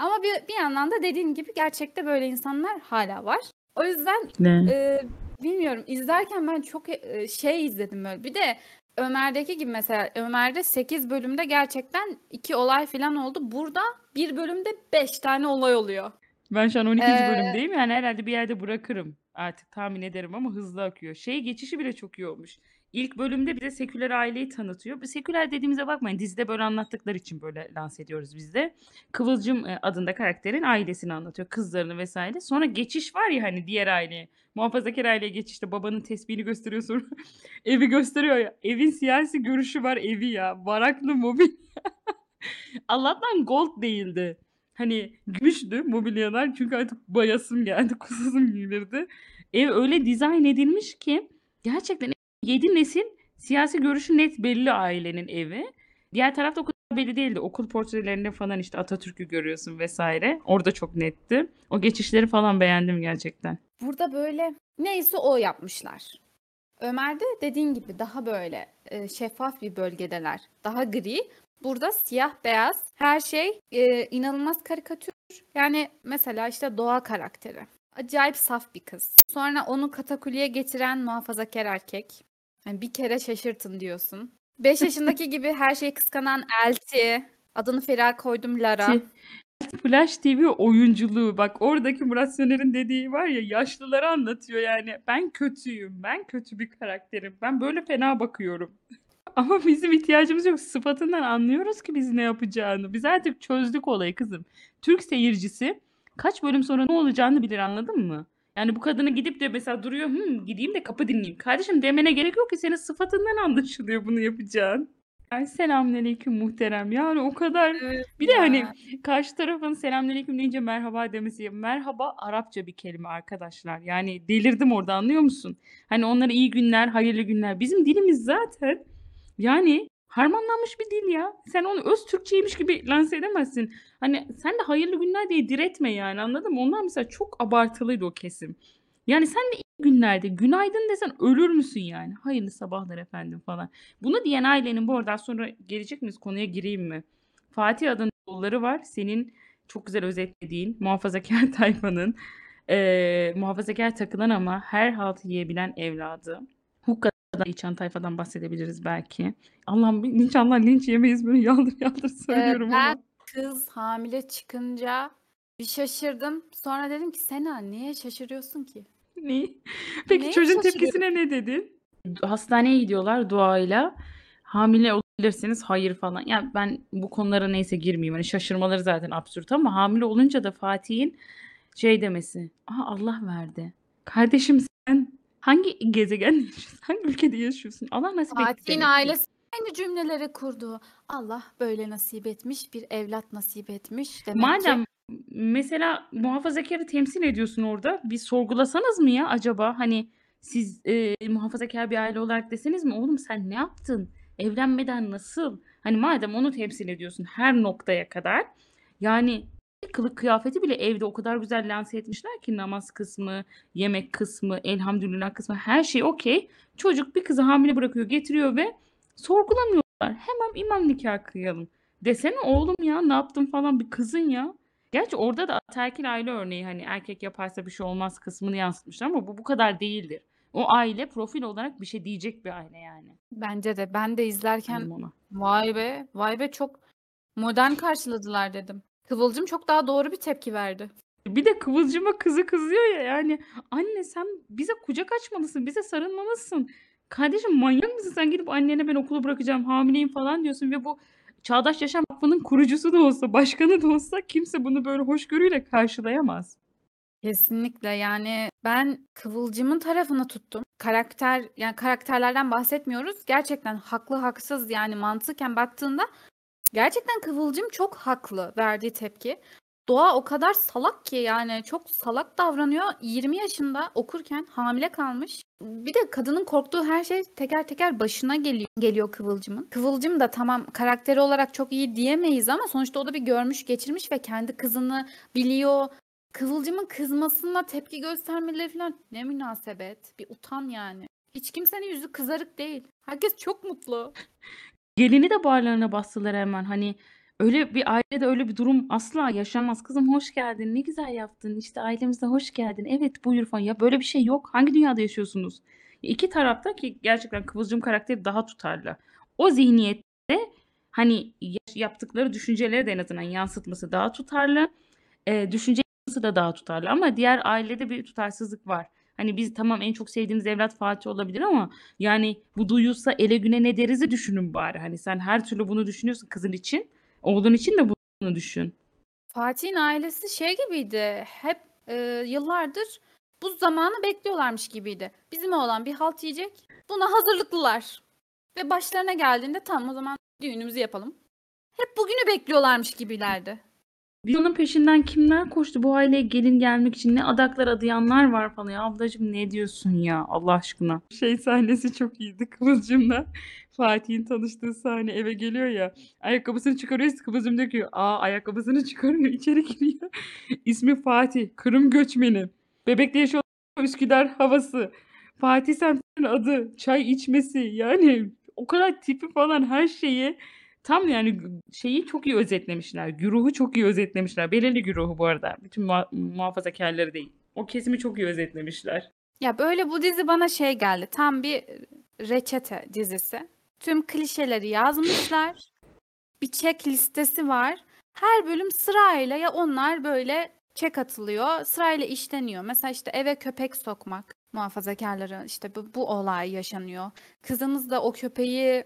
Ama bir, bir yandan da dediğin gibi gerçekte böyle insanlar hala var. O yüzden Ne? Eee, bilmiyorum izlerken ben çok e- şey izledim böyle. Bir de Ömer'deki gibi mesela Ömer'de 8 bölümde gerçekten 2 olay falan oldu. Burada bir bölümde 5 tane olay oluyor. Ben şu an 12. Ee, bölümdeyim. Yani herhalde bir yerde bırakırım artık tahmin ederim ama hızlı akıyor. Şey geçişi bile çok iyi olmuş. İlk bölümde bize seküler aileyi tanıtıyor. Seküler dediğimize bakmayın. Dizide böyle anlattıkları için böyle lanse ediyoruz biz de. Kıvılcım e, adında karakterin ailesini anlatıyor. Kızlarını vesaire. Sonra geçiş var ya hani diğer aileye. Muhafazakar aileye geçişte babanın tesbihini gösteriyor sonra evi gösteriyor ya. Evin siyasi görüşü var evi ya. Varaklı mobil. Allah'tan gold değildi. Hani gümüştü mobilyalar çünkü artık bayasım geldi, kusasım gelirdi. Ev öyle dizayn edilmiş ki gerçekten 7 nesil siyasi görüşü net belli ailenin evi. Diğer tarafta o kadar belli değildi. Okul portrelerinde falan işte Atatürk'ü görüyorsun vesaire. Orada çok netti. O geçişleri falan beğendim gerçekten. Burada böyle neyse o yapmışlar. Ömer'de dediğin gibi daha böyle e, şeffaf bir bölgedeler. Daha gri. Burada siyah beyaz her şey e, inanılmaz karikatür. Yani mesela işte Doğa karakteri. Acayip saf bir kız. Sonra onu katakulliye getiren muhafazakar erkek. Yani bir kere şaşırtın diyorsun. 5 yaşındaki gibi her şeyi kıskanan Elti. Adını Feriha koydum Lara. Ki- Flash TV oyunculuğu bak oradaki Murat Söner'in dediği var ya yaşlıları anlatıyor yani. Ben kötüyüm. Ben kötü bir karakterim. Ben böyle fena bakıyorum. Ama bizim ihtiyacımız yok. Sıfatından anlıyoruz ki biz ne yapacağını. Biz artık çözdük olayı kızım. Türk seyircisi kaç bölüm sonra ne olacağını bilir anladın mı? Yani bu kadını gidip de mesela duruyor Hı, gideyim de kapı dinleyeyim. Kardeşim demene gerek yok ki senin sıfatından anlaşılıyor bunu yapacağın. Ay selamünaleyküm muhterem. Yani o kadar Evet bir de hani ya. karşı tarafın selamünaleyküm deyince merhaba demesi. Merhaba Arapça bir kelime arkadaşlar. Yani delirdim orada anlıyor musun? Hani onlara iyi günler, hayırlı günler. Bizim dilimiz zaten yani harmanlanmış bir dil ya. Sen onu öz Türkçeymiş gibi lanse edemezsin. Hani sen de hayırlı günler diye diretme yani anladın mı? Onlar mesela çok abartılıydı o kesim. Yani sen de iyi günlerde günaydın desen ölür müsün yani? Hayırlı sabahlar efendim falan. Bunu diyen ailenin bu arada sonra gelecek miyiz konuya gireyim mi? Fatih adında yolları var. Senin çok güzel özetlediğin muhafazakar tayfanın eee muhafazakar takılan ama her halt yiyebilen evladı. Hukka'dan içen tayfadan bahsedebiliriz belki. Allah'ım inşallah linç yemeyiz böyle yaldır yaldır Ee, söylüyorum ben ama. kız hamile çıkınca bir şaşırdım. Sonra dedim ki Sena niye şaşırıyorsun ki? Ne? Peki Neye çocuğun tepkisine ne dedin? Hastaneye gidiyorlar duayla. Hamile olabilirsiniz hayır falan. Yani ben bu konulara neyse girmeyeyim. Hani şaşırmaları zaten absürt ama hamile olunca da Fatih'in şey demesi. Aha Allah verdi. Kardeşim sen hangi gezegende yaşıyorsun? Hangi ülkede yaşıyorsun? Allah nasip etti Fatih'in demek ki. ailesi aynı cümleleri kurdu. Allah böyle nasip etmiş, bir evlat nasip etmiş. Demek ki Madem mesela muhafazakarı temsil ediyorsun orada bir sorgulasanız mı ya acaba hani siz e, muhafazakar bir aile olarak deseniz mi oğlum sen ne yaptın? Evlenmeden nasıl? Hani madem onu temsil ediyorsun her noktaya kadar yani kılık kıyafeti bile evde o kadar güzel lanse etmişler ki namaz kısmı, yemek kısmı, elhamdülillah kısmı her şey okey. Çocuk bir kızı hamile bırakıyor getiriyor ve sorgulamıyorlar. Hemen imam nikahı kıyalım. Desene oğlum ya ne yaptın falan bir kızın ya. Gerçi orada da ataerkil aile örneği hani erkek yaparsa bir şey olmaz kısmını yansıtmışlar ama bu bu kadar değildir. O aile profil olarak bir şey diyecek bir aile yani. bence de ben de izlerken vay be, vay be çok modern karşıladılar dedim. Kıvılcım çok daha doğru bir tepki verdi. Bir de Kıvılcım'a kızı kızıyor ya yani anne sen bize kucak açmalısın, bize sarılmalısın. Kardeşim manyak mısın sen gidip annene ben okulu bırakacağım hamileyim falan diyorsun ve bu Çağdaş Yaşam Vakfı'nın kurucusu da olsa, başkanı da olsa kimse bunu böyle hoşgörüyle karşılayamaz. Kesinlikle yani ben Kıvılcım'ın tarafını tuttum. Karakter yani karakterlerden bahsetmiyoruz. Gerçekten haklı haksız yani mantıken baktığında gerçekten Kıvılcım çok haklı verdiği tepki. Doğa o kadar salak ki yani çok salak davranıyor. 20 yaşında okurken hamile kalmış. Bir de kadının korktuğu her şey teker teker başına geliyor, geliyor Kıvılcım'ın. Kıvılcım da tamam karakteri olarak çok iyi diyemeyiz ama sonuçta o da bir görmüş geçirmiş ve kendi kızını biliyor. Kıvılcımın kızmasına tepki göstermeleri falan ne münasebet. Bir utan yani. Hiç kimsenin yüzü kızarık değil. Herkes çok mutlu. Gelini de bağırlarına bastılar hemen. Hani öyle bir ailede öyle bir durum asla yaşanmaz. Kızım hoş geldin. Ne güzel yaptın. İşte ailemize hoş geldin. Evet buyur falan. Ya böyle bir şey yok. Hangi dünyada yaşıyorsunuz? 2 tarafta ki gerçekten Kıvılcım karakteri daha tutarlı. O zihniyette, hani, yaptıkları düşünceleri de en azından yansıtması daha tutarlı. Eee, düşünce da daha tutarlı ama diğer ailede bir tutarsızlık var. Hani, biz tamam en çok sevdiğiniz evlat Fatih olabilir ama, yani, bu duyulsa ele güne ne deriz'i düşünün bari. Hani, sen her türlü bunu düşünüyorsun kızın için. Oğlun için de bunu düşün. Fatih'in ailesi şey gibiydi, hep, eee, yıllardır bu zamanı bekliyorlarmış gibiydi. Bizim oğlan bir halt yiyecek, buna hazırlıklılar ve başlarına geldiğinde tamam o zaman düğünümüzü yapalım. Hep bugünü bekliyorlarmış gibilerdi. Bir onun peşinden kimler koştu bu aileye gelin gelmek için? Ne adaklar adayanlar var falan. Ya ablacığım ne diyorsun ya Allah aşkına? Şey sahnesi çok iyiydi Kıvılcım'la. Fatih'in tanıştığı sahne eve geliyor ya. Ayakkabısını çıkarıyor. Kıvılcım diyor ki aa ayakkabısını çıkarıyor içeri giriyor. İsmi Fatih. Kırım göçmeni. Bebekte yaşıyor Üsküdar havası. Fatih semtinin adı. Çay içmesi. Yani o kadar tipi falan her şeyi tam yani şeyi çok iyi özetlemişler. Güruhu çok iyi özetlemişler. Belirli güruhu bu arada. Bütün muha muhafazakârları değil. O kesimi çok iyi özetlemişler. Ya, böyle bu dizi bana şey geldi, tam bir reçete dizisi. Tüm klişeleri yazmışlar. Bir check listesi var. Her bölüm sırayla ya onlar böyle check atılıyor, sırayla işleniyor. Mesela işte eve köpek sokmak, muhafazakârların işte bu bu olay yaşanıyor. Kızımız da o köpeği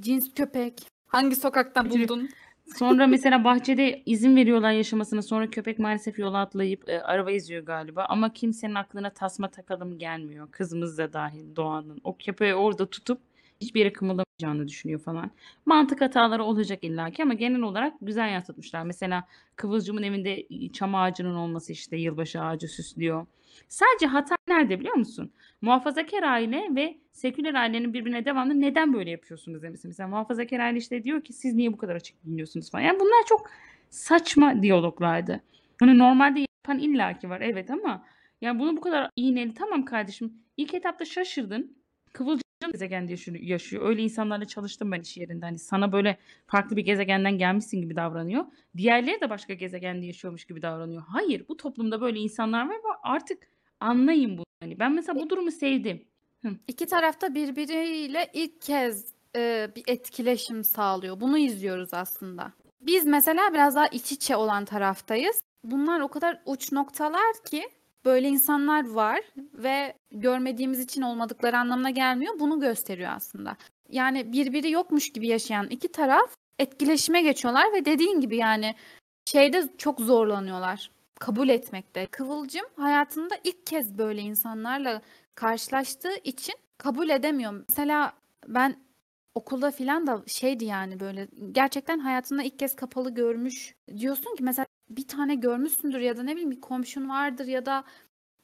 cins köpek. Hangi sokaktan buldun? Sonra mesela bahçede izin veriyorlar yaşamasına. Sonra köpek maalesef yola atlayıp, eee, araba eziyor galiba ama kimsenin aklına tasma takalım gelmiyor. Kızımız da dâhil Doğan'ın. O köpeği orada tutup hiçbir yere kımıldamayacağını düşünüyor falan. Mantık hataları olacak illaki ama genel olarak güzel yansıtmışlar. Mesela Kıvılcım'ın evinde, çam ağacının olması, işte, yılbaşı ağacı süslüyor. Sadece hata nerede biliyor musun? Muhafazakâr aile ve seküler ailenin birbirine devamlı "Neden böyle yapıyorsunuz?" demesi. Mesela muhafazakâr aile, işte, diyor ki "Siz niye bu kadar açık giyiniyorsunuz?" falan. Yani bunlar çok saçma diyaloglardı. Hani normalde yapan illaki var evet ama yani bunu bu kadar iğneli Tamam kardeşim ilk etapta şaşırdın. Kıvılcım gezegende yaşıyor. Öyle insanlarla çalıştım ben iş yerinde. Hani sana böyle farklı bir gezegenden gelmişsin gibi davranıyor. Diğerleri de başka gezegende yaşıyormuş gibi davranıyor. Hayır, bu toplumda böyle insanlar var ve artık anlayın bunu. Hani ben mesela bu durumu sevdim. Hıh. 2 taraf da birbiriyle ilk kez, eee, bir etkileşim sağlıyor. Bunu izliyoruz aslında. Biz mesela biraz daha iç içe olan taraftayız. Bunlar o kadar uç noktalar ki böyle insanlar var ve görmediğimiz için olmadıkları anlamına gelmiyor. Bunu gösteriyor aslında. Yani birbiri yokmuş gibi yaşayan 2 taraf etkileşime geçiyorlar ve dediğin gibi yani şeyde çok zorlanıyorlar kabul etmekte. Kıvılcım hayatında ilk kez böyle insanlarla karşılaştığı için kabul edemiyor. Mesela ben okulda filan da şeydi yani böyle gerçekten hayatında ilk kez kapalı görmüş. Diyorsun ki mesela bir tane görmüşsündür ya da ne bileyim bir komşun vardır ya da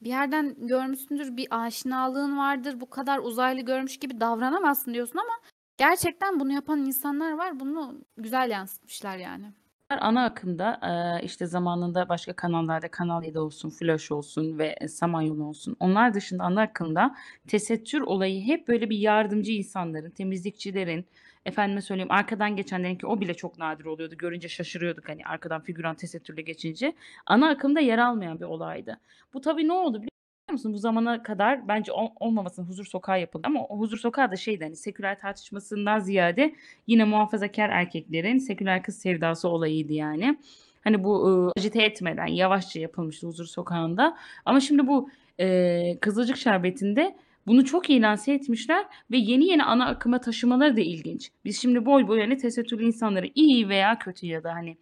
bir yerden görmüşsündür, bir aşinalığın vardır. Bu kadar uzaylı görmüş gibi davranamazsın diyorsun ama gerçekten bunu yapan insanlar var. Bunu güzel yansıtmışlar yani. Ana akımda, işte, zamanında başka kanallarda Kanal 7 olsun, Flash olsun ve, Samanyolu olsun. Onlar dışında ana akımda tesettür olayı hep böyle bir yardımcı insanların, temizlikçilerin, efendime söyleyeyim arkadan geçenlerin ki o bile çok nadir oluyordu. Görünce şaşırıyorduk, hani, arkadan figüran tesettürle geçince. Ana akımda yer almayan bir olaydı. Bu tabii ne oldu biliyor musun? Bu zamana kadar bence ol olmamasın Huzur Sokağı yapıldı ama o Huzur Sokağı da şeydi, hani, seküler tartışmasından ziyade yine muhafazakâr erkeklerin seküler kız sevdası olayıydı yani. Hani, bu, ııı, agite etmeden yavaşça yapılmıştı Huzur Sokağı'nda ama şimdi bu, eee, Kızılcık Şerbeti'nde bunu çok iyi lanse etmişler ve yeni yeni ana akıma taşımaları da ilginç. Biz şimdi boy boy, hani, tesettürlü insanları iyi veya kötü ya da, hani,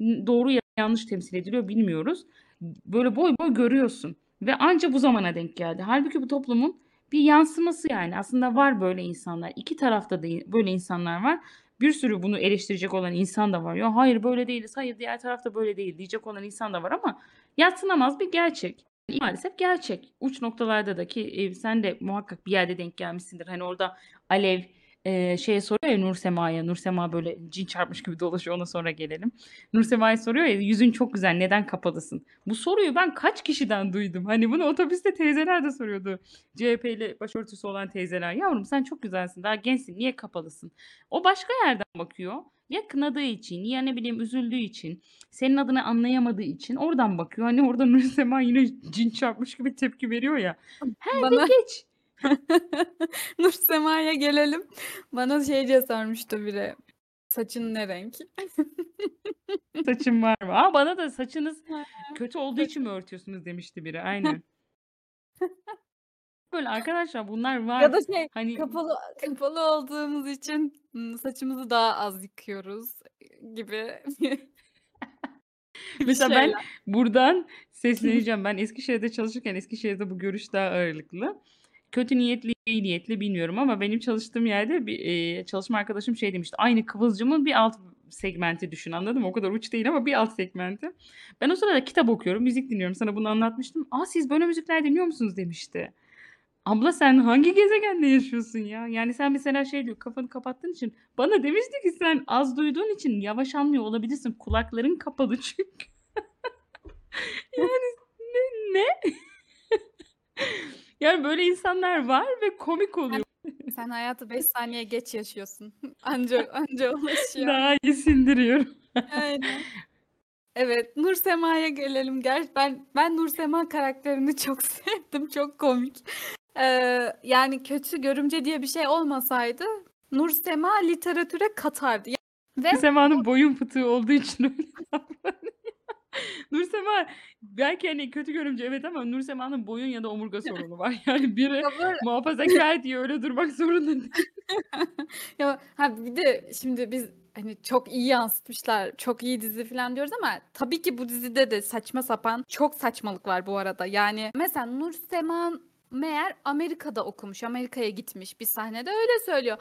doğru ya yanlış temsil ediliyor bilmiyoruz. Böyle boy boy görüyorsun ve anca bu zamana denk geldi. Hâlbuki bu toplumun bir yansıması yani. Aslında var böyle insanlar. 2 tarafta da böyle insanlar var. Bir sürü bunu eleştirecek olan insan da var. "Ya, hayır böyle değiliz, hayır diğer taraf da böyle değil." diyecek olan insan da var ama yadsınamaz bir gerçek. Maalesef gerçek. Uç noktalarda da ki, eee, sen de muhakkak bir yerde denk gelmişsindir. Hani, orada Alev, eee, şeye soruyor ya Nursema'ya. Nursema böyle cin çarpmış gibi dolaşıyor, ona sonra gelelim. Nursema'ya soruyor ya, "Yüzün çok güzel, neden kapalısın?" Bu soruyu ben kaç kişiden duydum. Hani, bunu otobüste teyzeler de soruyordu. CHP'li başörtüsü olan teyzeler. "Yavrum sen çok güzelsin, daha gençsin, niye kapalısın?" O başka yerden bakıyor. Ya kınadığı için ya ne bileyim üzüldüğü için, senin adını anlayamadığı için oradan bakıyor. Hani, orada Nursema yine cin çarpmış gibi tepki veriyor ya. Her Bana geç. Nursema'ya gelelim. Bana şey diye sormuştu biri. Saçın ne renk? Saçım var mı? A, bana da saçınız kötü olduğu için mi örtüyorsunuz demişti biri. Aynen. Böyle arkadaşlar bunlar var. Ya da şey Hani kapalı kapalı olduğumuz için saçımızı daha az yıkıyoruz gibi Mesela ben şeyler. buradan sesleneceğim. Ben Eskişehir'de çalışırken Eskişehir'de bu görüş daha ağırlıklı. Kötü niyetli, iyi niyetli bilmiyorum ama benim çalıştığım yerde bir, eee, çalışma arkadaşım şey demişti. Aynı kıvılcımın bir alt segmenti düşün, anladın mı? O kadar uç değil ama bir alt segmenti. Ben o sırada kitap okuyorum, müzik dinliyorum. Sana bunu anlatmıştım. "A, siz böyle müzikler dinliyor musunuz?" demişti. Abla sen hangi gezegende yaşıyorsun ya? Yani sen mesela şey diyor, kafanı kapattığın için bana demişti ki sen az duyduğun için yavaş anlıyor olabilirsin. Kulakların kapalı çünkü. Yani ne ne? Yani böyle insanlar var ve komik oluyor. sen hayatı 5 saniye geç yaşıyorsun. Anca anca ulaşıyor. Daha iyi sindiriyorum. Aynen. Evet, Nursema'ya gelelim. Ger ben ben Nursema karakterini çok sevdim. Çok komik. Eee, yani kötü görümce diye bir şey olmasaydı Nursema literatüre katardı. Ya ve Nursema'nın boyun fıtığı olduğu için öyle davranıyor. Nursema belki hani kötü görümce evet ama Nursema'nın boyun ya da omurga sorunu var. Yani biri Ya böyle muhafazakâr diye öyle durmak zorunda değil. Ya ha bir de şimdi biz hani çok iyi yansıtmışlar, çok iyi dizi falan diyoruz ama tabii ki bu dizide de saçma sapan çok saçmalık var bu arada. Yani mesela Nursema meğer Amerika'da okumuş, Amerika'ya gitmiş bir sahnede öyle söylüyor.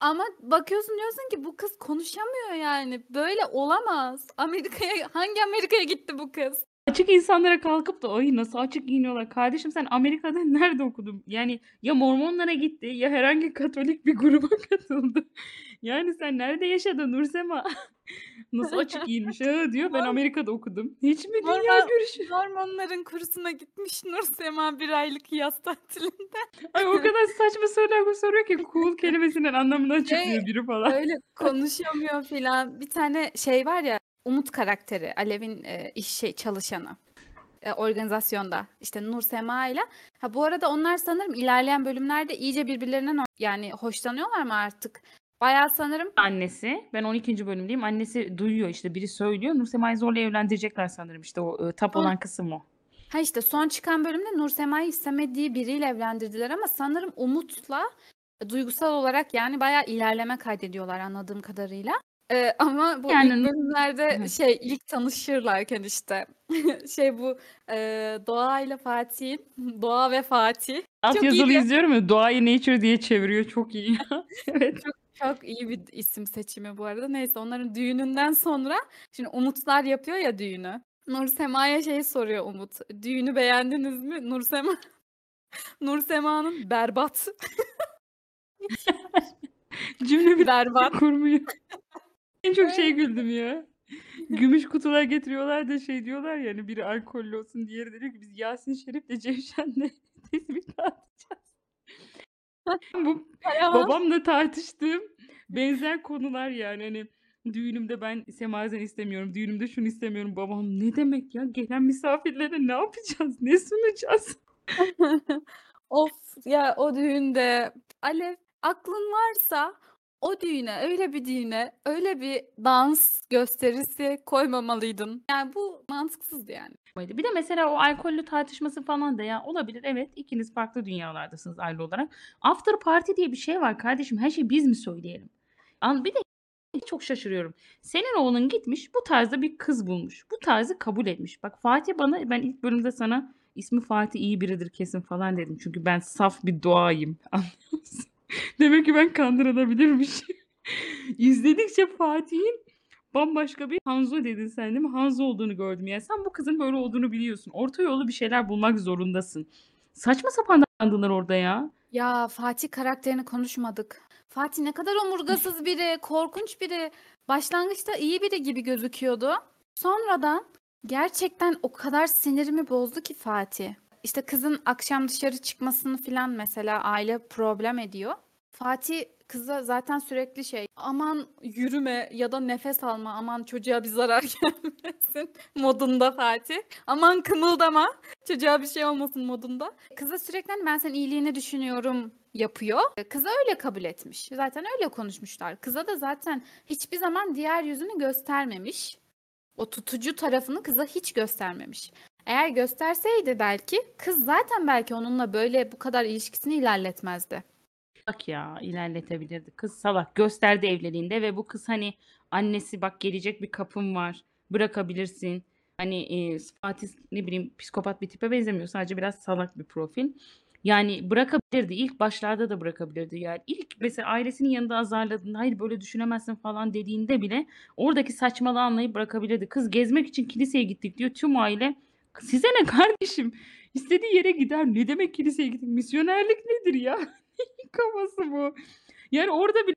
Ama bakıyorsun diyorsun ki bu kız konuşamıyor yani. Böyle olamaz. Amerika'ya hangi Amerika'ya gitti bu kız? Açık insanlara kalkıp da ay nasıl açık giyiniyorlar. Kardeşim sen Amerika'da nerede okudun? Yani ya Mormonlara gitti ya herhangi Katolik bir gruba katıldı. Yani sen nerede yaşadın Nursema? Nasıl açık giyinmiş ha diyor. Ben Amerika'da okudum. Hiç mi dünya Mormon görüşü? Mormonların kursuna gitmiş Nursema bir aylık yaz tatilinde. Ay o kadar saçma sorular soruyor ki cool kelimesinin anlamını açıklıyor biri falan. öyle konuşamıyor filan. Bir tane şey var ya Umut karakteri, Alev'in e, iş şey çalışanı e, organizasyonda işte Nursema ile. Ha bu arada onlar sanırım ilerleyen bölümlerde iyice birbirlerinden yani hoşlanıyorlar mı artık? Bayağı sanırım Annesi, ben 12. bölümdeyim. Annesi duyuyor işte biri söylüyor. Nursema'yı zorla evlendirecekler sanırım işte o e, tap son olan kısım o. ha işte son çıkan bölümde Nursema'yı istemediği biriyle evlendirdiler ama sanırım Umut'la duygusal olarak yani bayağı ilerleme kaydediyorlar anladığım kadarıyla. E, ama bu ilk Yani bölümlerde şey ilk tanışırlarken işte şey bu e, Doğa ile Fatih'in Doğa ve Fatih çok yazılı iyi izliyorum ya doğayı nature diye çeviriyor. Çok iyi ya. Evet. Çok çok iyi bir isim seçimi bu arada. Neyse onların düğününden sonra şimdi Umutlar yapıyor ya düğünü. Nursema'ya şey soruyor Umut. Düğünü beğendiniz mi? Nursema Nursema'nın berbat. Cümle bir berbat. kurmuyor. En çok şey güldüm ya. Gümüş kutular getiriyorlar da şey diyorlar ya hani biri alkollü olsun diğeri de diyor ki biz Yasin Şerif'le Cevşen'le tespih atacağız. Bu babamla tartıştığım benzer konular yani hani düğünümde ben semazen istemiyorum, düğünümde şunu istemiyorum. Babam ne demek ya gelen misafirlere ne yapacağız, ne sunacağız? Of ya o düğünde Alev aklın varsa o düğüne öyle bir düğüne öyle bir dans gösterisi koymamalıydın. Yani bu mantıksızdı yani. Bir de mesela o alkollü tartışması falan da ya olabilir evet ikiniz farklı dünyalardasınız aile olarak. After party diye bir şey var kardeşim her şeyi biz mi söyleyelim? Bir de çok şaşırıyorum. Senin oğlun gitmiş bu tarzda bir kız bulmuş. Bu tarzı kabul etmiş. Bak Fatih bana ben ilk bölümde sana ismi Fatih iyi biridir kesin falan dedim. Çünkü ben saf bir doğayım. Anlıyor musun? Demek ki ben kandırılabilirmişim. İzledikçe Fatih'in bambaşka bir Hanzo dedin sen değil mi? Hanzo olduğunu gördüm. Yani sen bu kızın böyle olduğunu biliyorsun. Orta yolu bir şeyler bulmak zorundasın. Saçma sapan davrandılar orada ya. Ya Fatih karakterini konuşmadık. Fatih ne kadar omurgasız biri, korkunç biri. Başlangıçta iyi biri gibi gözüküyordu. Sonradan gerçekten o kadar sinirimi bozdu ki Fatih. İşte kızın akşam dışarı çıkmasını falan mesela aile problem ediyor. Fatih kıza zaten sürekli şey aman yürüme ya da nefes alma aman çocuğa bir zarar gelmesin modunda Fatih. Aman kımıldama çocuğa bir şey olmasın modunda. Kıza sürekli hani ben senin iyiliğini düşünüyorum yapıyor. Kıza öyle kabul etmiş. Zaten öyle konuşmuşlar. Kıza da zaten hiçbir zaman diğer yüzünü göstermemiş. O tutucu tarafını kıza hiç göstermemiş. Eğer gösterseydi belki kız zaten belki onunla böyle bu kadar ilişkisini ilerletmezdi. Bak ya ilerletebilirdi. Kız salak gösterdi evliliğinde ve bu kız hani annesi bak gelecek bir kapım var bırakabilirsin. Hani e, Fatih ne bileyim psikopat bir tipe benzemiyor. Sadece biraz salak bir profil. Yani bırakabilirdi. İlk başlarda da bırakabilirdi. Yani ilk mesela ailesinin yanında azarladığında hayır böyle düşünemezsin falan dediğinde bile oradaki saçmalığı anlayıp bırakabilirdi. Kız gezmek için kiliseye gittik diyor. Tüm aile size ne kardeşim? İstediği yere gider. Ne demek kiliseye gittik? Misyonerlik nedir ya? kafası bu. Yani orada bir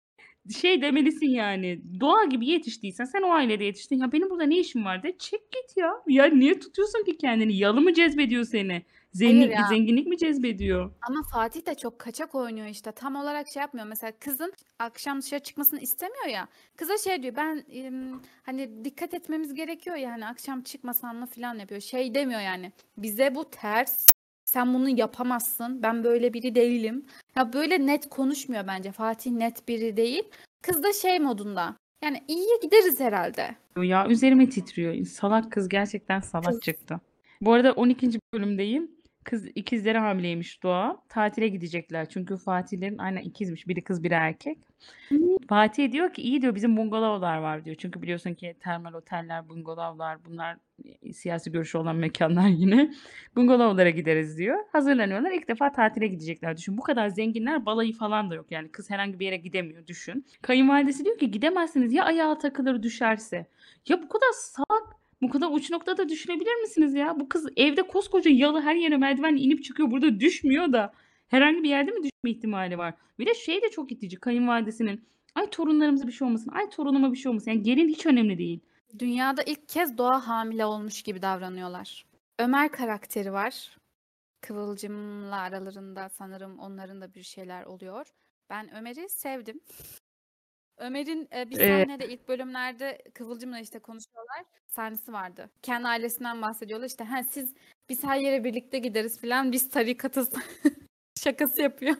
şey demelisin yani. Doğa gibi yetiştiysen sen o ailede yetiştin. Ya benim burada ne işim var de çek git ya. Ya niye tutuyorsun ki kendini? Yalı mı cezbediyor seni? Zenginlik, ya. zenginlik mi cezbediyor? Ama Fatih de çok kaçak oynuyor işte. Tam olarak şey yapmıyor. Mesela kızın akşam dışarı çıkmasını istemiyor ya. Kıza şey diyor ben em, hani dikkat etmemiz gerekiyor ya hani akşam çıkmasan mı falan yapıyor. Şey demiyor yani. Bize bu ters. Sen bunu yapamazsın. Ben böyle biri değilim. Ya böyle net konuşmuyor bence. Fatih net biri değil. Kız da şey modunda. Yani iyiye gideriz herhalde. Ya üzerime titriyor. Salak kız gerçekten salak çıktı. Bu arada 12. bölümdeyim. Kız ikizleri hamileymiş Doğa. Tatile gidecekler. Çünkü Fatihlerin aynen ikizmiş. Biri kız biri erkek. Fatih diyor ki iyi diyor bizim bungalovlar var diyor. Çünkü biliyorsun ki termal oteller, bungalovlar bunlar e, siyasi görüşü olan mekanlar yine. Bungalovlara gideriz diyor. Hazırlanıyorlar. İlk defa tatile gidecekler düşün. Bu kadar zenginler balayı falan da yok. Yani kız herhangi bir yere gidemiyor düşün. Kayınvalidesi diyor ki gidemezsiniz ya ayağa takılır düşerse. Ya bu kadar bu kadar uç noktada düşünebilir misiniz ya? Bu kız evde koskoca yalı her yere merdivenle inip çıkıyor. Burada düşmüyor da herhangi bir yerde mi düşme ihtimali var? Bir de şey de çok itici kayınvalidesinin. Ay torunlarımıza bir şey olmasın. Ay torunuma bir şey olmasın. Yani gelin hiç önemli değil. Dünyada ilk kez doğa hamile olmuş gibi davranıyorlar. Ömer karakteri var. Kıvılcım'la aralarında sanırım onların da bir şeyler oluyor. Ben Ömer'i sevdim. Ömer'in e, bir Ee, sahnede ilk bölümlerde Kıvılcım'la işte konuşuyorlar. Sahnesi vardı. Kendi ailesinden bahsediyorlar. İşte ha siz biz her yere birlikte gideriz falan. Biz tarikatız şakası yapıyor.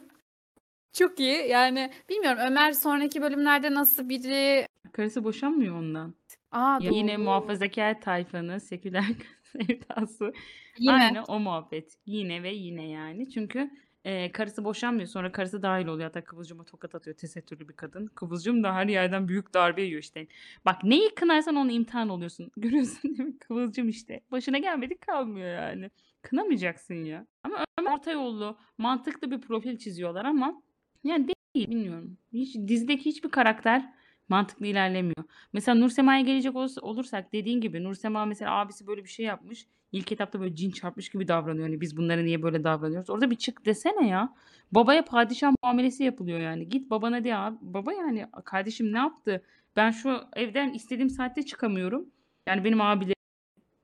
Çok iyi. Yani bilmiyorum Ömer sonraki bölümlerde nasıl biri karısı boşanmıyor ondan. Aa Ya yine doğru. muhafazakar tayfanın seküler sevdası. Yine. Aynı o muhabbet. Yine ve yine yani. Çünkü e, karısı boşanmıyor. Sonra karısı dahil oluyor. Hatta Kıvılcım'a tokat atıyor. Tesettürlü bir kadın. Kıvılcım da her yerden büyük darbe yiyor işte. Bak neyi kınarsan onu imtihan oluyorsun. Görüyorsun değil mi? Kıvılcım işte. Başına gelmedik kalmıyor yani. Kınamayacaksın ya. Ama Ömer orta yollu, mantıklı bir profil çiziyorlar ama yani değil bilmiyorum. Hiç, dizideki hiçbir karakter mantıklı ilerlemiyor. Mesela Nursema'ya gelecek olursak dediğin gibi Nursema mesela abisi böyle bir şey yapmış. İlk etapta böyle cin çarpmış gibi davranıyor. Hani biz bunlara niye böyle davranıyoruz? Orada bir çık desene ya. Babaya padişah muamelesi yapılıyor yani. Git babana de abi. Baba yani kardeşim ne yaptı? Ben şu evden istediğim saatte çıkamıyorum. Yani benim abilerim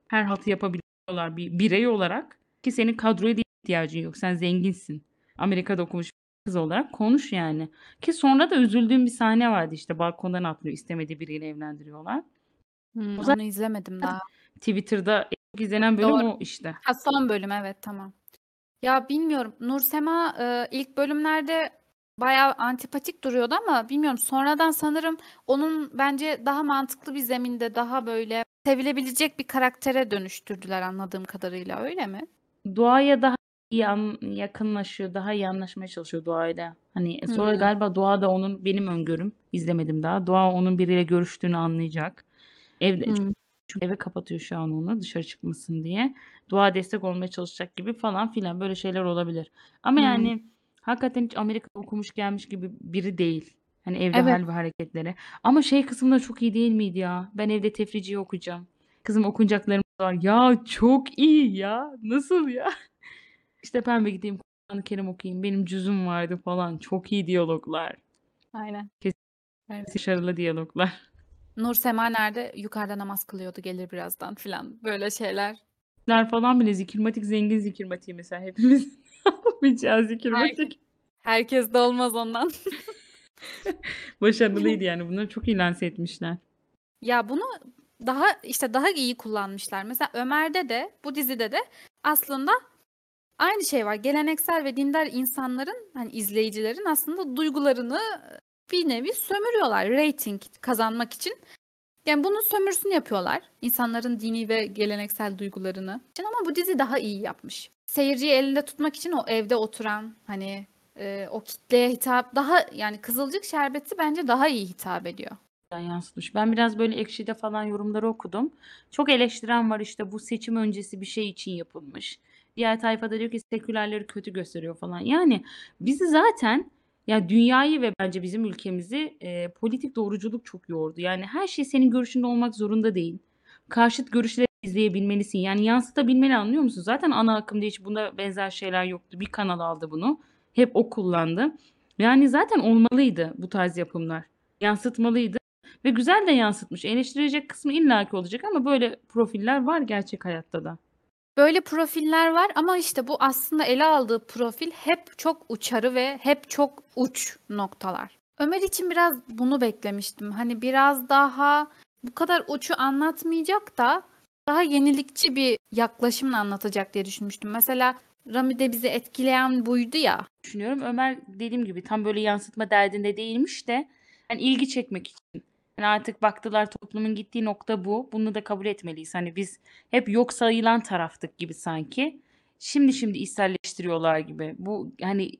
her hatı yapabiliyorlar bir birey olarak. Ki senin kadroya ihtiyacın yok. Sen zenginsin. Amerika'da okumuş kız olarak konuş yani. Ki sonra da üzüldüğüm bir sahne vardı işte balkondan atlıyor istemediği biriyle evlendiriyorlar. Hmm, O zaten onu izlemedim daha. Twitter'da izlenen bölüm Doğru. o işte. Ha, son bölüm evet tamam. Ya bilmiyorum. Nursema e, ilk bölümlerde bayağı antipatik duruyordu ama bilmiyorum sonradan sanırım onun bence daha mantıklı bir zeminde daha böyle sevilebilecek bir karaktere dönüştürdüler anladığım kadarıyla öyle mi? Doğaya daha iyi an- yakınlaşıyor, daha iyi anlaşmaya çalışıyor doğayla. Hani sonra Hmm. galiba Doğa da onun benim öngörüm, izlemedim daha. Doğa onun biriyle görüştüğünü anlayacak. Evde Hmm. çünkü eve kapatıyor şu an onu dışarı çıkmasın diye. Doğa destek olmaya çalışacak gibi falan filan böyle şeyler olabilir. Ama Hmm. yani hakikaten hiç Amerika okumuş gelmiş gibi biri değil. Hani evde Evet. hal ve hareketleri. Ama şey kısmında çok iyi değil miydi ya? Ben evde tefriciyi okuyacağım. Kızım okunacaklarım var. Ya çok iyi ya. Nasıl ya? İşte pembe gideyim Kur'an-ı Kerim okuyayım. Benim cüzüm vardı falan. Çok iyi diyaloglar. Aynen. Kesin Evet. başarılı diyaloglar. Nursema nerede? Yukarıda namaz kılıyordu gelir birazdan filan böyle şeyler. Ler falan bile zikirmatik zengin zikirmatiği mesela hepimiz yapmayacağız zikirmatik. Herkes de olmaz ondan. Başarılıydı yani. Bunları çok iyi lanse etmişler. Ya bunu daha işte daha iyi kullanmışlar. Mesela Ömer'de de bu dizide de aslında aynı şey var. Geleneksel ve dindar insanların hani izleyicilerin aslında duygularını bir nevi sömürüyorlar rating kazanmak için. Yani bunun sömürüsünü yapıyorlar. İnsanların dini ve geleneksel duygularını. Ama bu dizi daha iyi yapmış. Seyirciyi elinde tutmak için o evde oturan hani e, o kitleye hitap daha yani Kızılcık Şerbeti bence daha iyi hitap ediyor. yansıtmış. Ben biraz böyle Ekşi'de falan yorumları okudum. Çok eleştiren var işte bu seçim öncesi bir şey için yapılmış. Diğer tayfada diyor ki sekülerleri kötü gösteriyor falan. Yani bizi zaten ya dünyayı ve bence bizim ülkemizi e, politik doğruculuk çok yordu. Yani her şey senin görüşünde olmak zorunda değil. Karşıt görüşleri izleyebilmelisin. Yani yansıtabilmeli anlıyor musun? Zaten ana akımda hiç bunda benzer şeyler yoktu. Bir kanal aldı bunu. Hep o kullandı. Yani zaten olmalıydı bu tarz yapımlar. Yansıtmalıydı. Ve güzel de yansıtmış. Eleştirecek kısmı illaki olacak ama böyle profiller var gerçek hayatta da. Böyle profiller var ama işte bu aslında ele aldığı profil hep çok uçarı ve hep çok uç noktalar. Ömer için biraz bunu beklemiştim. Hani biraz daha bu kadar uçu anlatmayacak da daha yenilikçi bir yaklaşımla anlatacak diye düşünmüştüm. Mesela Rami'de bizi etkileyen buydu ya. Düşünüyorum Ömer dediğim gibi tam böyle yansıtma derdinde değilmiş de yani ilgi çekmek için. Yani artık baktılar toplumun gittiği nokta bu. Bunu da kabul etmeliyiz. Hani biz hep yok sayılan taraftık gibi sanki. Şimdi şimdi içselleştiriyorlar gibi. Bu hani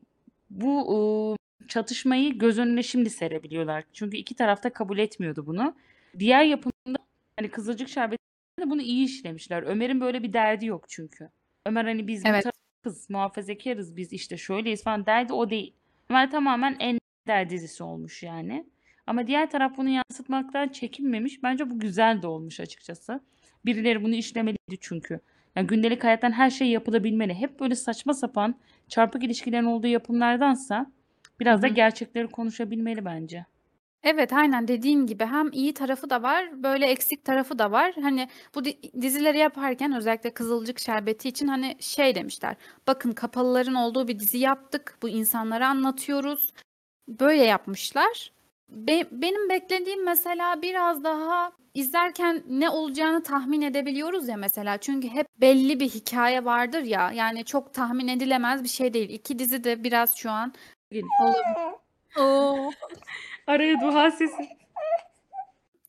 bu ıı, çatışmayı göz önüne şimdi serebiliyorlar. Çünkü iki tarafta kabul etmiyordu bunu. Diğer yapımda hani Kızılcık Şerbeti'nde bunu iyi işlemişler. Ömer'in böyle bir derdi yok çünkü. Ömer hani biz Evet. tarafız, muhafazakarız biz işte şöyleyiz falan derdi o değil. Ömer tamamen en der dizisi olmuş yani. Ama diğer taraf bunu yansıtmaktan çekinmemiş. Bence bu güzel de olmuş açıkçası. Birileri bunu işlemeliydi çünkü. Yani gündelik hayattan her şey yapılabilmeli. Hep böyle saçma sapan çarpık ilişkilerin olduğu yapımlardansa biraz da gerçekleri konuşabilmeli bence. Evet, aynen dediğin gibi hem iyi tarafı da var, böyle eksik tarafı da var. Hani bu di- dizileri yaparken özellikle Kızılcık Şerbeti için hani şey demişler. Bakın kapalıların olduğu bir dizi yaptık. Bu insanlara anlatıyoruz. Böyle yapmışlar. Be- benim beklediğim mesela biraz daha izlerken ne olacağını tahmin edebiliyoruz ya mesela. Çünkü hep belli bir hikaye vardır ya. Yani çok tahmin edilemez bir şey değil. İki dizi de biraz şu an Gelin. olabilir. Oo. Araya dua sesi.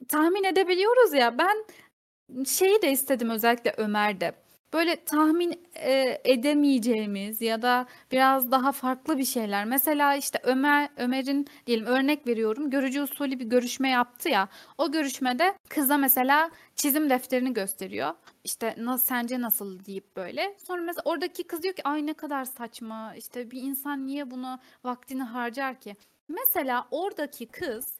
tahmin edebiliyoruz ya. Ben şeyi de istedim özellikle Ömer'de. Böyle tahmin e, edemeyeceğimiz ya da biraz daha farklı bir şeyler. Mesela işte Ömer Ömer'in diyelim örnek veriyorum görücü usulü bir görüşme yaptı ya. O görüşmede kıza mesela çizim defterini gösteriyor. İşte nasıl sence nasıl deyip böyle. Sonra mesela oradaki kız diyor ki ay ne kadar saçma. İşte bir insan niye bunu vaktini harcar ki? Mesela oradaki kız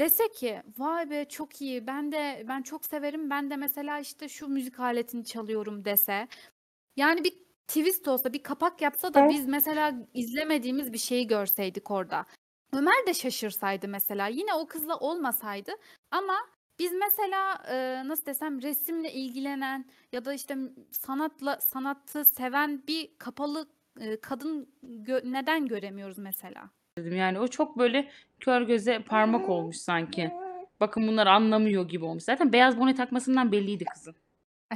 Dese ki vay be çok iyi ben de ben çok severim ben de mesela işte şu müzik aletini çalıyorum dese. Yani bir twist olsa bir kapak yapsa da biz mesela izlemediğimiz bir şeyi görseydik orada. Ömer de şaşırsaydı mesela yine o kızla olmasaydı ama biz mesela e, nasıl desem resimle ilgilenen ya da işte sanatla sanatı seven bir kapalı e, kadın gö- neden göremiyoruz mesela? dedim. Yani o çok böyle kör göze parmak olmuş sanki. Bakın bunlar anlamıyor gibi olmuş. Zaten beyaz bone takmasından belliydi kızın.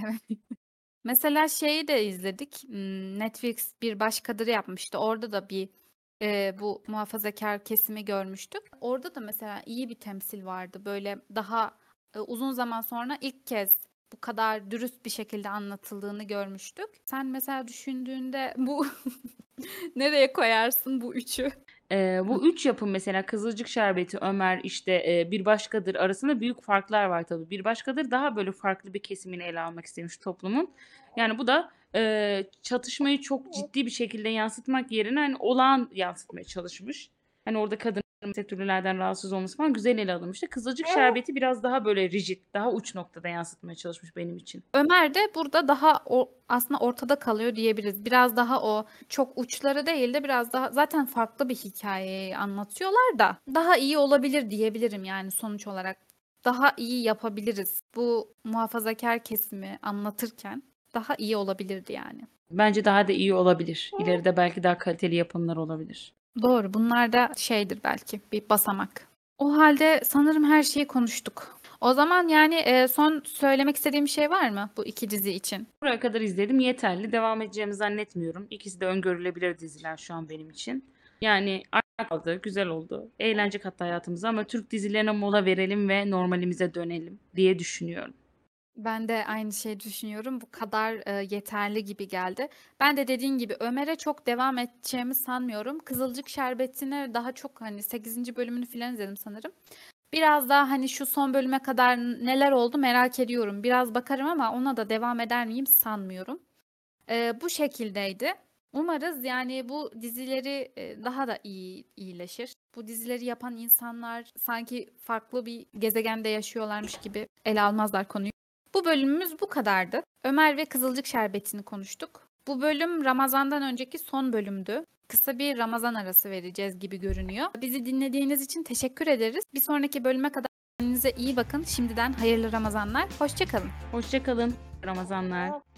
Evet. Mesela şeyi de izledik. Hmm, Netflix bir başkadır yapmıştı. Orada da bir e, bu muhafazakar kesimi görmüştük. Orada da mesela iyi bir temsil vardı. Böyle daha e, uzun zaman sonra ilk kez bu kadar dürüst bir şekilde anlatıldığını görmüştük. Sen mesela düşündüğünde bu nereye koyarsın bu üçü? Ee, bu üç yapım mesela Kızılcık Şerbeti, Ömer işte e, Bir Başkadır arasında büyük farklar var tabii. Bir Başkadır daha böyle farklı bir kesimini ele almak istemiş toplumun. Yani bu da e, çatışmayı çok ciddi bir şekilde yansıtmak yerine hani olağan yansıtmaya çalışmış. Hani orada kadın sektörlerden rahatsız olması falan güzel ele alınmıştı. Kızılcık Şerbeti biraz daha böyle rigid, daha uç noktada yansıtmaya çalışmış benim için. Ömer de burada daha o aslında ortada kalıyor diyebiliriz. Biraz daha o çok uçları değil de biraz daha zaten farklı bir hikayeyi anlatıyorlar da daha iyi olabilir diyebilirim yani sonuç olarak. Daha iyi yapabiliriz. Bu muhafazakar kesimi anlatırken daha iyi olabilirdi yani. Bence daha da iyi olabilir. İleride belki daha kaliteli yapımlar olabilir. Doğru. Bunlar da şeydir belki bir basamak. O halde sanırım her şeyi konuştuk. O zaman yani e, son söylemek istediğim şey var mı bu iki dizi için? Buraya kadar izledim yeterli. Devam edeceğimi zannetmiyorum. İkisi de öngörülebilir diziler şu an benim için. Yani kaldı, güzel oldu. Eğlence kattı hayatımıza ama Türk dizilerine mola verelim ve normalimize dönelim diye düşünüyorum. Ben de aynı şeyi düşünüyorum. Bu kadar e, yeterli gibi geldi. Ben de dediğin gibi Ömer'e çok devam edeceğimi sanmıyorum. Kızılcık Şerbeti'ne daha çok hani 8. bölümünü falan izledim sanırım. Biraz daha hani şu son bölüme kadar neler oldu merak ediyorum. Biraz bakarım ama ona da devam eder miyim sanmıyorum. E, bu şekildeydi. Umarız yani bu dizileri daha da iyi iyileşir. Bu dizileri yapan insanlar sanki farklı bir gezegende yaşıyorlarmış gibi ele almazlar konuyu. Bu bölümümüz bu kadardı. Ömer ve Kızılcık Şerbeti'ni konuştuk. Bu bölüm Ramazan'dan önceki son bölümdü. Kısa bir Ramazan arası vereceğiz gibi görünüyor. Bizi dinlediğiniz için teşekkür ederiz. Bir sonraki bölüme kadar kendinize iyi bakın. Şimdiden hayırlı Ramazanlar. Hoşçakalın. Hoşçakalın. Ramazanlar.